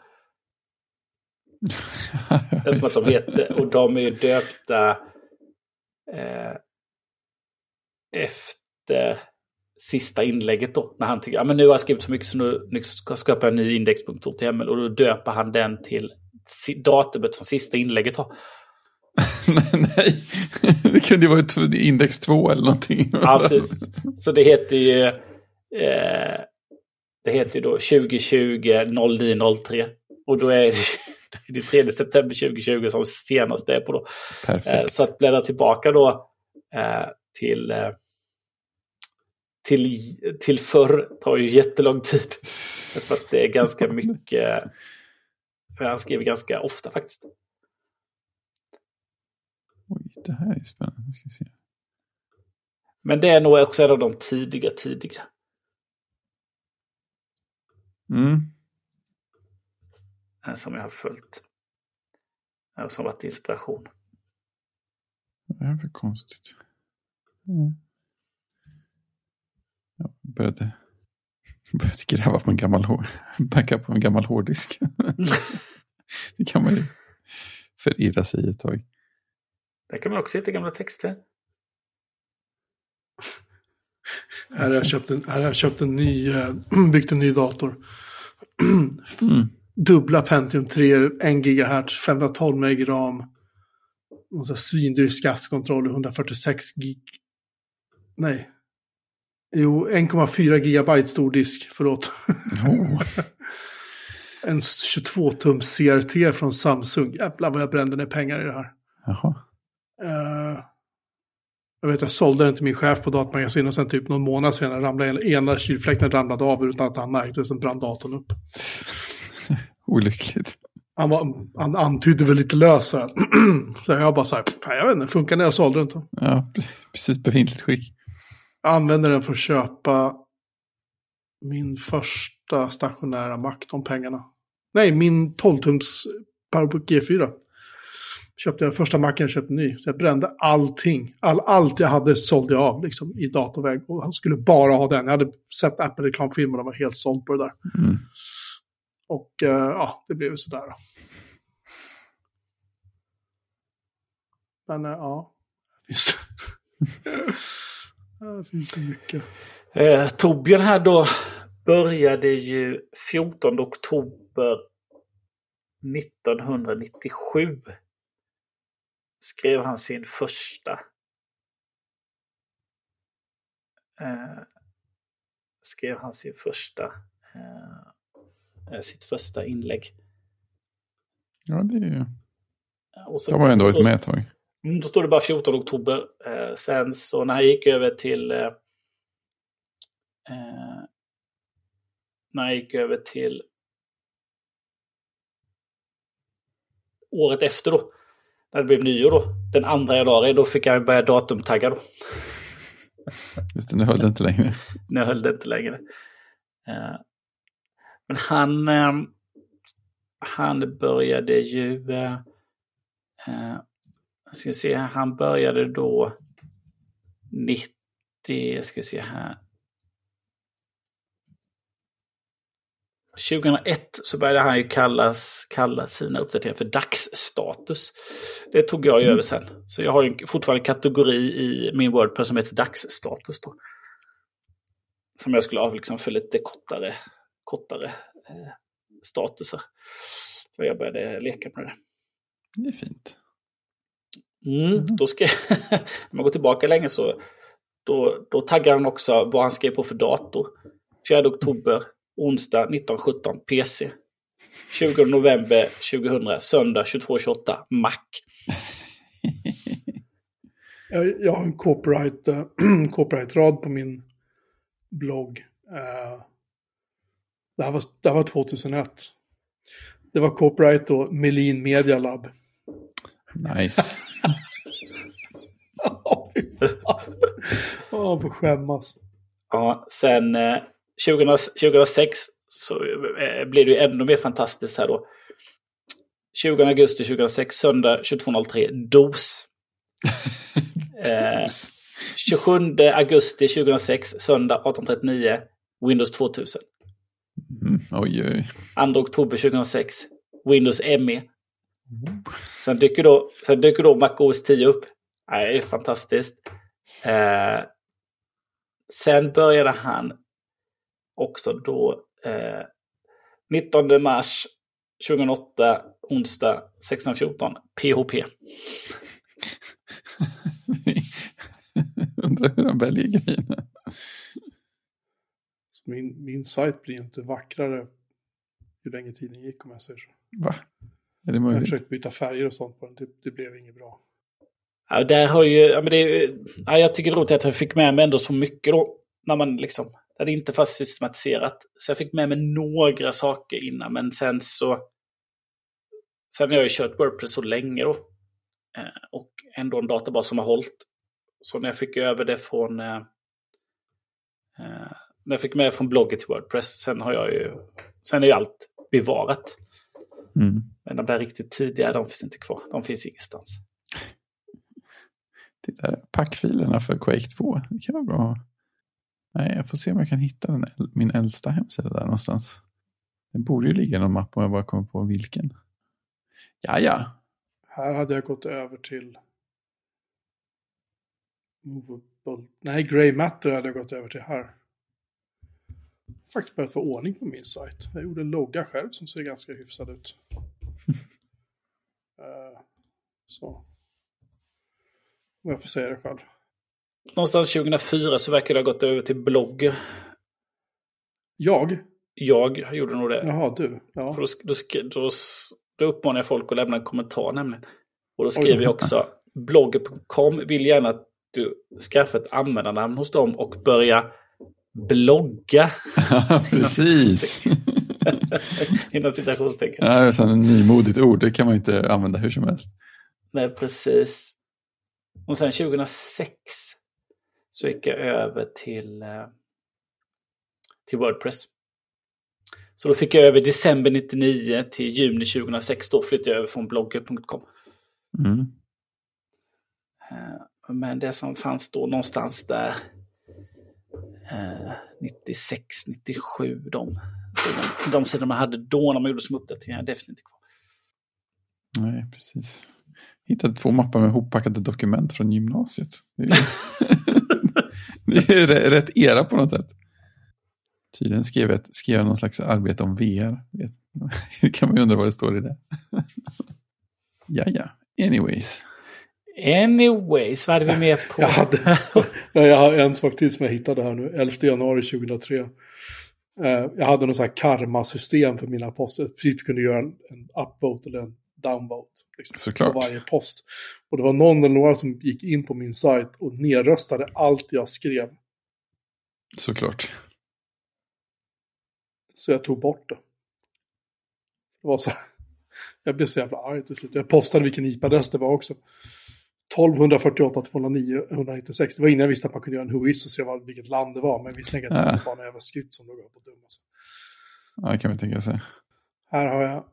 det är som att de heter, och de är ju döpta eh, efter sista inlägget då. När han tycker att nu har jag skrivit så mycket så nu, nu ska jag skapa en ny indexpunkt HTML. Och då döper han den till datumet som sista inlägget har. Nej, det kunde ju vara index 2 eller någonting. Ja, precis. Så det heter ju... Eh, det heter ju då 2020 0903. Och då är det, det 3 september 2020 som senast är på då. Perfekt. Eh, så att bläddra tillbaka då eh, till, eh, till, till förr tar ju jättelång tid. För att det är ganska mycket. Han skriver ganska ofta faktiskt. Det här är spännande. Ska vi se. Men det är nog också en av de tidiga, tidiga. Mm. Som jag har följt. Som varit inspiration. Det för konstigt? Mm. Jag började, började gräva på en gammal, backa på en gammal hårddisk. det kan man ju förirra sig i ett tag. Där kan man också hitta gamla texter. Här har jag köpt en, här har jag köpt en ny, äh, byggt en ny dator. mm. Dubbla Pentium 3, 1 GHz, 512 MB ram. Och så svindyr skasskontroll, 146 gig. Nej. Jo, 1,4 GB stor disk, förlåt. Oh. en 22-tums CRT från Samsung. Jävlar vad jag brände ner pengar i det här. Jaha. Uh, jag vet, jag sålde den till min chef på datamagasin och sen typ någon månad senare ramlade ena kylfläkten ramlade av utan att han märkte det. Sen brann datorn upp. Olyckligt. Han, var, han antydde väl lite lös så jag bara så här, jag vet inte, funkar när jag sålde den. Ja, precis befintligt skick. Jag använde den för att köpa min första stationära Mac, de pengarna. Nej, min 12-tums Powerbook G4 köpte jag första macken jag köpte ny. Så jag brände allting. All, allt jag hade sålde jag av liksom, i datorväg. Och han skulle bara ha den. Jag hade sett Apple-reklamfilmer och var helt såld på det där. Mm. Och uh, ja, det blev sådär. Då. Men uh, ja, visst. det finns det mycket. Eh, Torbjörn här då började ju 14 oktober 1997 skrev han sin första eh, skrev han sin första eh, sitt första inlägg. Ja, det är ju... Och så, de har ändå varit med ett tag. Mm, då står det bara 14 oktober. Eh, sen så när han gick över till eh, eh när han gick över till året efter då när det blev nyår då, den andra januari, då fick jag börja datumtagga då. Just det, nu höll det inte längre. nu höll det inte längre. Uh, men han, uh, han började ju, uh, ska se här, han började då 90, ska se här, 2001 så började han ju kallas, kalla sina uppdateringar för dagsstatus. Det tog jag ju mm. över sen. Så jag har ju fortfarande en kategori i min Wordpress som heter dagsstatus. Då. Som jag skulle ha liksom för lite kortare, kortare eh, statusar. Så jag började leka med det. Det är fint. Mm, mm. Då ska om man går tillbaka länge så då, då taggar han också vad han skrev på för dator. 4 oktober onsdag 1917 PC. 20 november 2000, söndag 22.28 Mac. jag, jag har en copyright, uh, copyright-rad på min blogg. Uh, det, här var, det här var 2001. Det var copyright då, Melin Media Lab. Nice. Åh, oh, får skämmas. Ja, sen eh, 2006 så eh, blir det ju ännu mer fantastiskt här då. 20 augusti 2006, söndag 22.03, DOS. eh, 27 augusti 2006, söndag 18.39, Windows 2000. Mm, oj, oj. 2 oktober 2006, Windows ME. Sen dyker då, sen dyker då Mac OS 10 upp. Det är fantastiskt. Eh, sen började han också då eh, 19 mars 2008, onsdag 16.14, PHP. Undrar hur han väljer grejerna. Min, min sajt blir inte vackrare ju längre tiden gick om jag säger så. Va? Är det möjligt? Jag försökte byta färger och sånt på den, det, det blev inget bra. Ja, där har ju, ja, men det, ja, jag tycker det är roligt att jag fick med mig ändå så mycket då. När man liksom, det hade inte fast systematiserat. Så jag fick med mig några saker innan, men sen så... Sen har jag ju kört Wordpress så länge då. Eh, och ändå en databas som har hållit. Så när jag fick över det från... Eh, eh, när jag fick med från bloggen till Wordpress, sen har jag ju... Sen är ju allt bevarat. Mm. Men de där riktigt tidiga, de finns inte kvar. De finns ingenstans. Titta, packfilerna för Quake 2. Det kan vara bra. Nej, jag får se om jag kan hitta den, min äldsta hemsida där någonstans. Den borde ju ligga någon mapp om jag bara kommer på vilken. Ja, ja. Här hade jag gått över till Movable. Nej, Grey Matter hade jag gått över till här. Faktiskt börjat få ordning på min sajt. Jag gjorde en logga själv som ser ganska hyfsad ut. uh, så. Om jag får säga det själv. Någonstans 2004 så verkar det ha gått över till blogg. Jag? Jag gjorde nog det. Jaha, du. Ja. För då, då, då, då uppmanar jag folk att lämna en kommentar nämligen. Och då skriver jag också blogger.com vill gärna att du skaffar ett användarnamn hos dem och börja blogga. Precis. Inom citationstecken. Ja, det är ett nymodigt ord, det kan man inte använda hur som helst. Nej, precis. Och sen 2006 så gick jag över till, eh, till Wordpress. Så då fick jag över december 99 till juni 2006. Då flyttade jag över från blogger.com. Mm. Eh, men det som fanns då någonstans där 96, 97, de sidorna, de sidor man hade då när man gjorde som uppdateringar, definitivt inte kvar. Nej, precis. Hittade två mappar med hoppackade dokument från gymnasiet. Det är, rätt era på något sätt. Tydligen skrev jag, skrev jag någon slags arbete om VR. Det kan man ju undra vad det står i det. ja, ja. Anyways. Anyways, vad hade vi mer på? jag, hade, jag har en sak till som jag hittade här nu, 11 januari 2003. Uh, jag hade något så här karma-system för mina poster. Precis kunde göra en, en upvote eller en downvote. Liksom, Såklart. På varje post. Och det var någon eller några som gick in på min sajt och nedröstade allt jag skrev. Såklart. Så jag tog bort det. Det var så här. Jag blev så jävla arg till slut. Jag postade vilken IP-adress det var också. 1248 209 196. Det var innan jag visste att man kunde göra en whois och se vad, vilket land det var. Men vi slängde att det var en jävla skrift som låg på dumma. Ja, det kan vi tänka sig. Här har jag...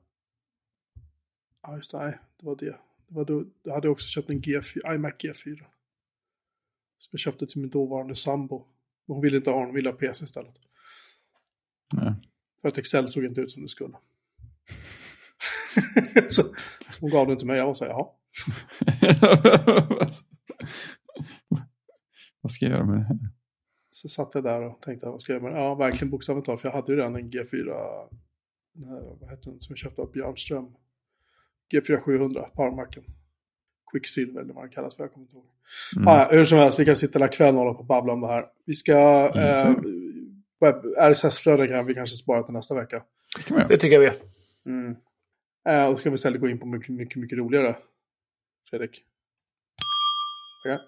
Ja, just det. Nej, det var det. det var då, jag hade också köpt en G4, iMac G4. Som jag köpte till min dåvarande sambo. Men hon ville inte ha den, hon ville ha PC istället. Nej. För att Excel såg inte ut som det skulle. så, hon gav den till mig, jag var så här, jaha. vad ska jag göra med det här? Så satt jag där och tänkte, vad ska jag göra med det? Ja, verkligen bokstavligt talat, för jag hade ju redan en G4, här, vad heter den, som jag köpte av Björnström. G4 700, Powermacken. Quicksilver eller vad den kallas för, jag kommer inte ihåg. Mm. Ah, hur som helst, vi kan sitta hela kvällen och hålla på och babbla om det här. Vi ska... Eh, RSS-flöden kan vi kanske spara till nästa vecka. Det, det tycker jag vi mm. eh, Och så ska vi istället gå in på mycket, mycket, mycket roligare. Fredrik. Okay.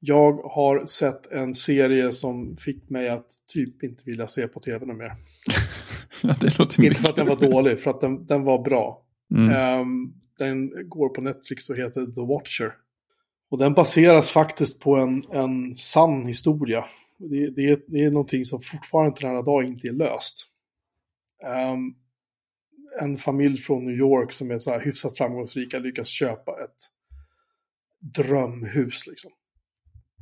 Jag har sett en serie som fick mig att typ inte vilja se på tv mer. ja, inte för att den var dålig, för att den, den var bra. Mm. Um, den går på Netflix och heter The Watcher. Och den baseras faktiskt på en, en sann historia. Det, det, det är någonting som fortfarande till denna dag inte är löst. Um, en familj från New York som är så här hyfsat framgångsrika lyckas köpa ett drömhus liksom.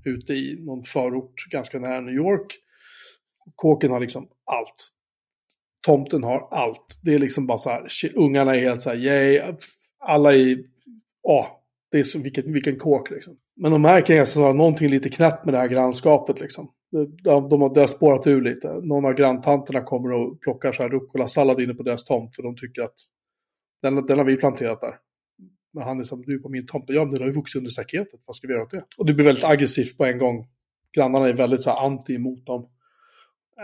Ute i någon förort ganska nära New York. Kåken har liksom allt. Tomten har allt. Det är liksom bara så här, ungarna är helt så här, yay, alla är, åh, det är så, vilken, vilken kåk liksom. Men de märker att det är någonting lite knäppt med det här grannskapet liksom. De, de, har, det har spårat ur lite. Någon av granntanterna kommer och plockar så här rucola-sallad inne på deras tomt för de tycker att den, den har vi planterat där. Men han är som, du på min tomt. Ja, men den har ju vuxit under staketet. Vad ska vi göra åt det? Och det blir väldigt aggressivt på en gång. Grannarna är väldigt så här anti emot dem.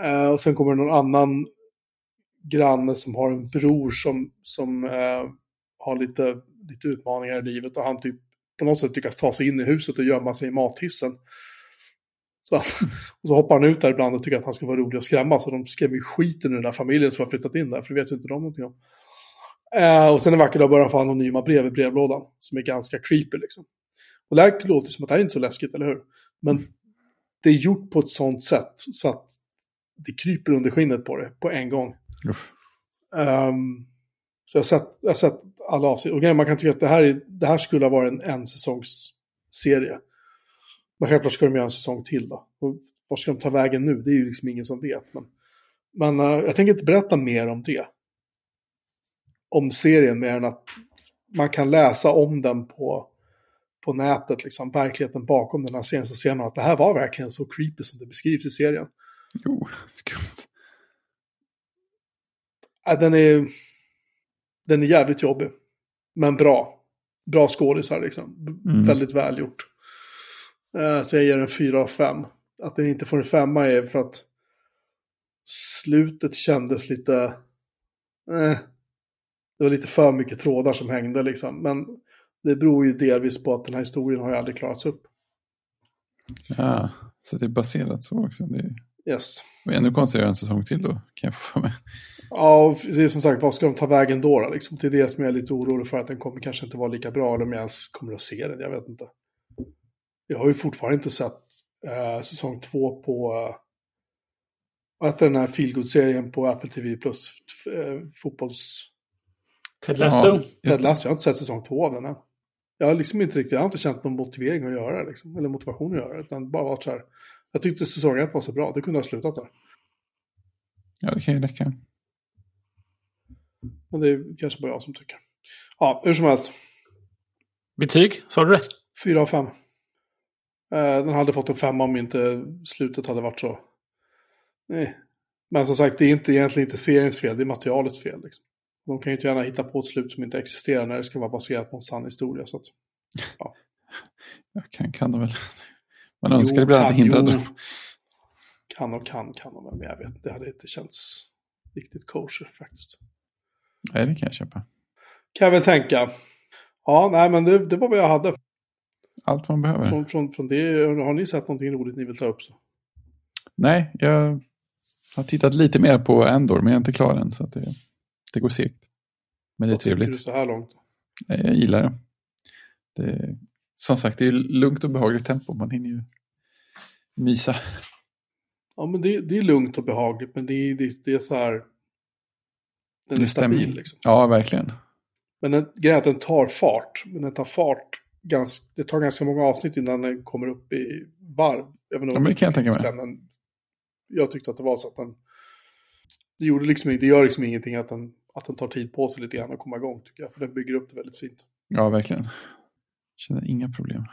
Eh, och sen kommer någon annan granne som har en bror som, som eh, har lite, lite utmaningar i livet. Och han typ på något sätt lyckas ta sig in i huset och gömma sig i mathissen. Så, och så hoppar han ut där ibland och tycker att han ska vara rolig och skrämma. Så de skrämmer ju skiten ur den där familjen som har flyttat in där. För det vet ju inte de någonting om. Eh, och sen en vacker dag börjar han få anonyma brev i brevlådan. Som är ganska creepy liksom. Och det här låter som att det här är inte så läskigt, eller hur? Men det är gjort på ett sånt sätt så att det kryper under skinnet på det på en gång. Um, så jag har sett, jag har sett alla avsnitt. Och man kan tycka att det här, det här skulle ha varit en ensäsongsserie. Men självklart ska de göra en säsong till då. Och var ska de ta vägen nu? Det är ju liksom ingen som vet. Men, men uh, jag tänker inte berätta mer om det. Om serien mer än att man kan läsa om den på, på nätet, liksom verkligheten bakom den här serien. Så ser man att det här var verkligen så creepy som det beskrivs i serien. Jo, skumt. Ja, den är den är jävligt jobbig. Men bra. Bra skådisar liksom. Mm. Väldigt välgjort. Uh, så jag ger den 4 av 5. Att den inte får en femma är för att slutet kändes lite... Eh, det var lite för mycket trådar som hängde liksom. Men det beror ju delvis på att den här historien har ju aldrig klarats upp. Ja, så det är baserat så också. Det är... Yes. Och ännu konstigare en säsong till då, kan jag få mig. Ja, det är som sagt, vad ska de ta vägen då? då liksom? Det är det som jag är lite orolig för, att den kommer kanske inte vara lika bra, eller om jag ens kommer att se den, jag vet inte. Jag har ju fortfarande inte sett äh, säsong två på, äh, vad heter den här feelgood-serien på Apple TV Plus, äh, fotbolls... Ted Lasso. Ja, Ted Lasso, jag har inte sett säsong två av den än. Jag har liksom inte riktigt, jag har inte känt någon motivering att göra det, liksom, eller motivation att göra det, utan bara varit så här, jag tyckte säsong ett var så bra, det kunde ha slutat där. Ja, det kan ju räcka. Men det är kanske bara jag som tycker. Ja, hur som helst. Betyg, sa du det? Fyra av fem. Eh, den hade fått en femma om inte slutet hade varit så. Nej. Men som sagt, det är inte, egentligen inte seriens fel, det är materialets fel. Liksom. De kan ju inte gärna hitta på ett slut som inte existerar när det ska vara baserat på en sann historia. Så att, ja. ja kan, kan de väl. Man önskar ibland att hindra dem. Kan och kan kan väl, men jag vet det hade inte känts riktigt kosher faktiskt. Nej, det kan jag köpa. Kan jag väl tänka. Ja, nej, men det, det var vad jag hade. Allt man behöver. Från, från, från det, har ni sett någonting roligt ni vill ta upp? Så? Nej, jag har tittat lite mer på Endor, men jag är inte klar än. Så det, det går segt. Men det är vad trevligt. du så här långt? Jag gillar det. det. Som sagt, det är lugnt och behagligt tempo. Man hinner ju mysa. Ja, men det, det är lugnt och behagligt, men det är, det, det är så här den det är stabil. Liksom. Ja, verkligen. Men den, grejen är att den tar fart. Men den tar fart. Ganska, det tar ganska många avsnitt innan den kommer upp i varv. Även ja, men det kan jag tänka mig. Men jag tyckte att det var så att den... Det, gjorde liksom, det gör liksom ingenting att den, att den tar tid på sig lite grann att komma igång tycker jag. För den bygger upp det väldigt fint. Ja, verkligen. Känner inga problem.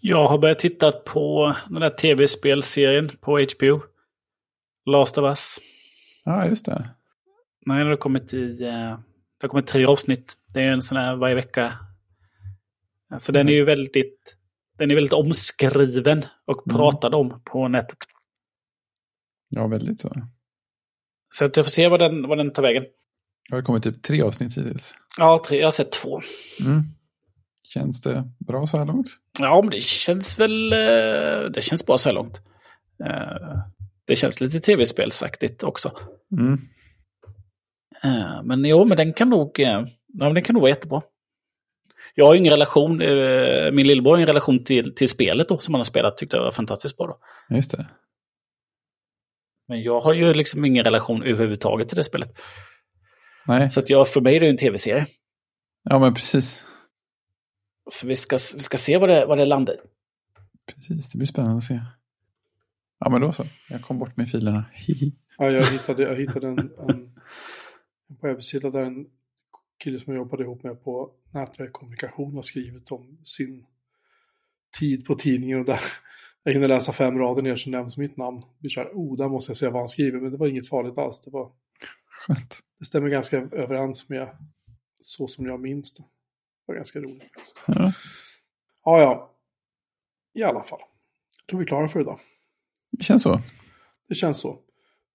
Jag har börjat titta på den där tv-spelserien på HBO. Last of Us. Ja, just det. Nej, det har kommit i... Eh, det har kommit tre avsnitt. Det är en sån här varje vecka. Alltså mm. den är ju väldigt... Den är väldigt omskriven och mm. pratad om på nätet. Ja, väldigt så. Så att jag får se vad den, vad den tar vägen. Det har kommit typ tre avsnitt hittills. Ja, tre, jag har sett två. Mm. Känns det bra så här långt? Ja, men det känns väl... Eh, det känns bra så här långt. Eh, det känns lite tv-spelsaktigt också. Mm. Eh, men jo, men den kan nog, ja, men den kan nog vara jättebra. Jag har ingen relation, min lillebror har en relation till, till spelet då, som han har spelat, tyckte jag var fantastiskt bra då. Just det. Men jag har ju liksom ingen relation överhuvudtaget till det spelet. Nej. Så att jag, för mig är det en tv-serie. Ja, men precis. Så vi ska, vi ska se vad det, vad det landar i. Precis, det blir spännande att se. Ja, men då så. Jag kom bort med filerna. ja, jag hittade, jag hittade en, en på webbsida där en kille som jag jobbade ihop med på nätverk kommunikation har skrivit om sin tid på tidningen och där jag hinner läsa fem rader ner så nämns mitt namn. Så här, oh, där måste jag se vad han skriver, men det var inget farligt alls. Det, var, Skönt. det stämmer ganska överens med så som jag minns det. Var ganska roligt. Ja. Ja, ja. I alla fall. Jag tror vi är klara för idag. Det känns så. Det känns så.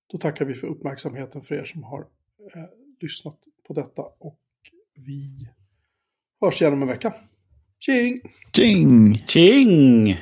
Då tackar vi för uppmärksamheten för er som har eh, lyssnat på detta. Och vi hörs igen om en vecka. Tjing! Tjing! Tjing!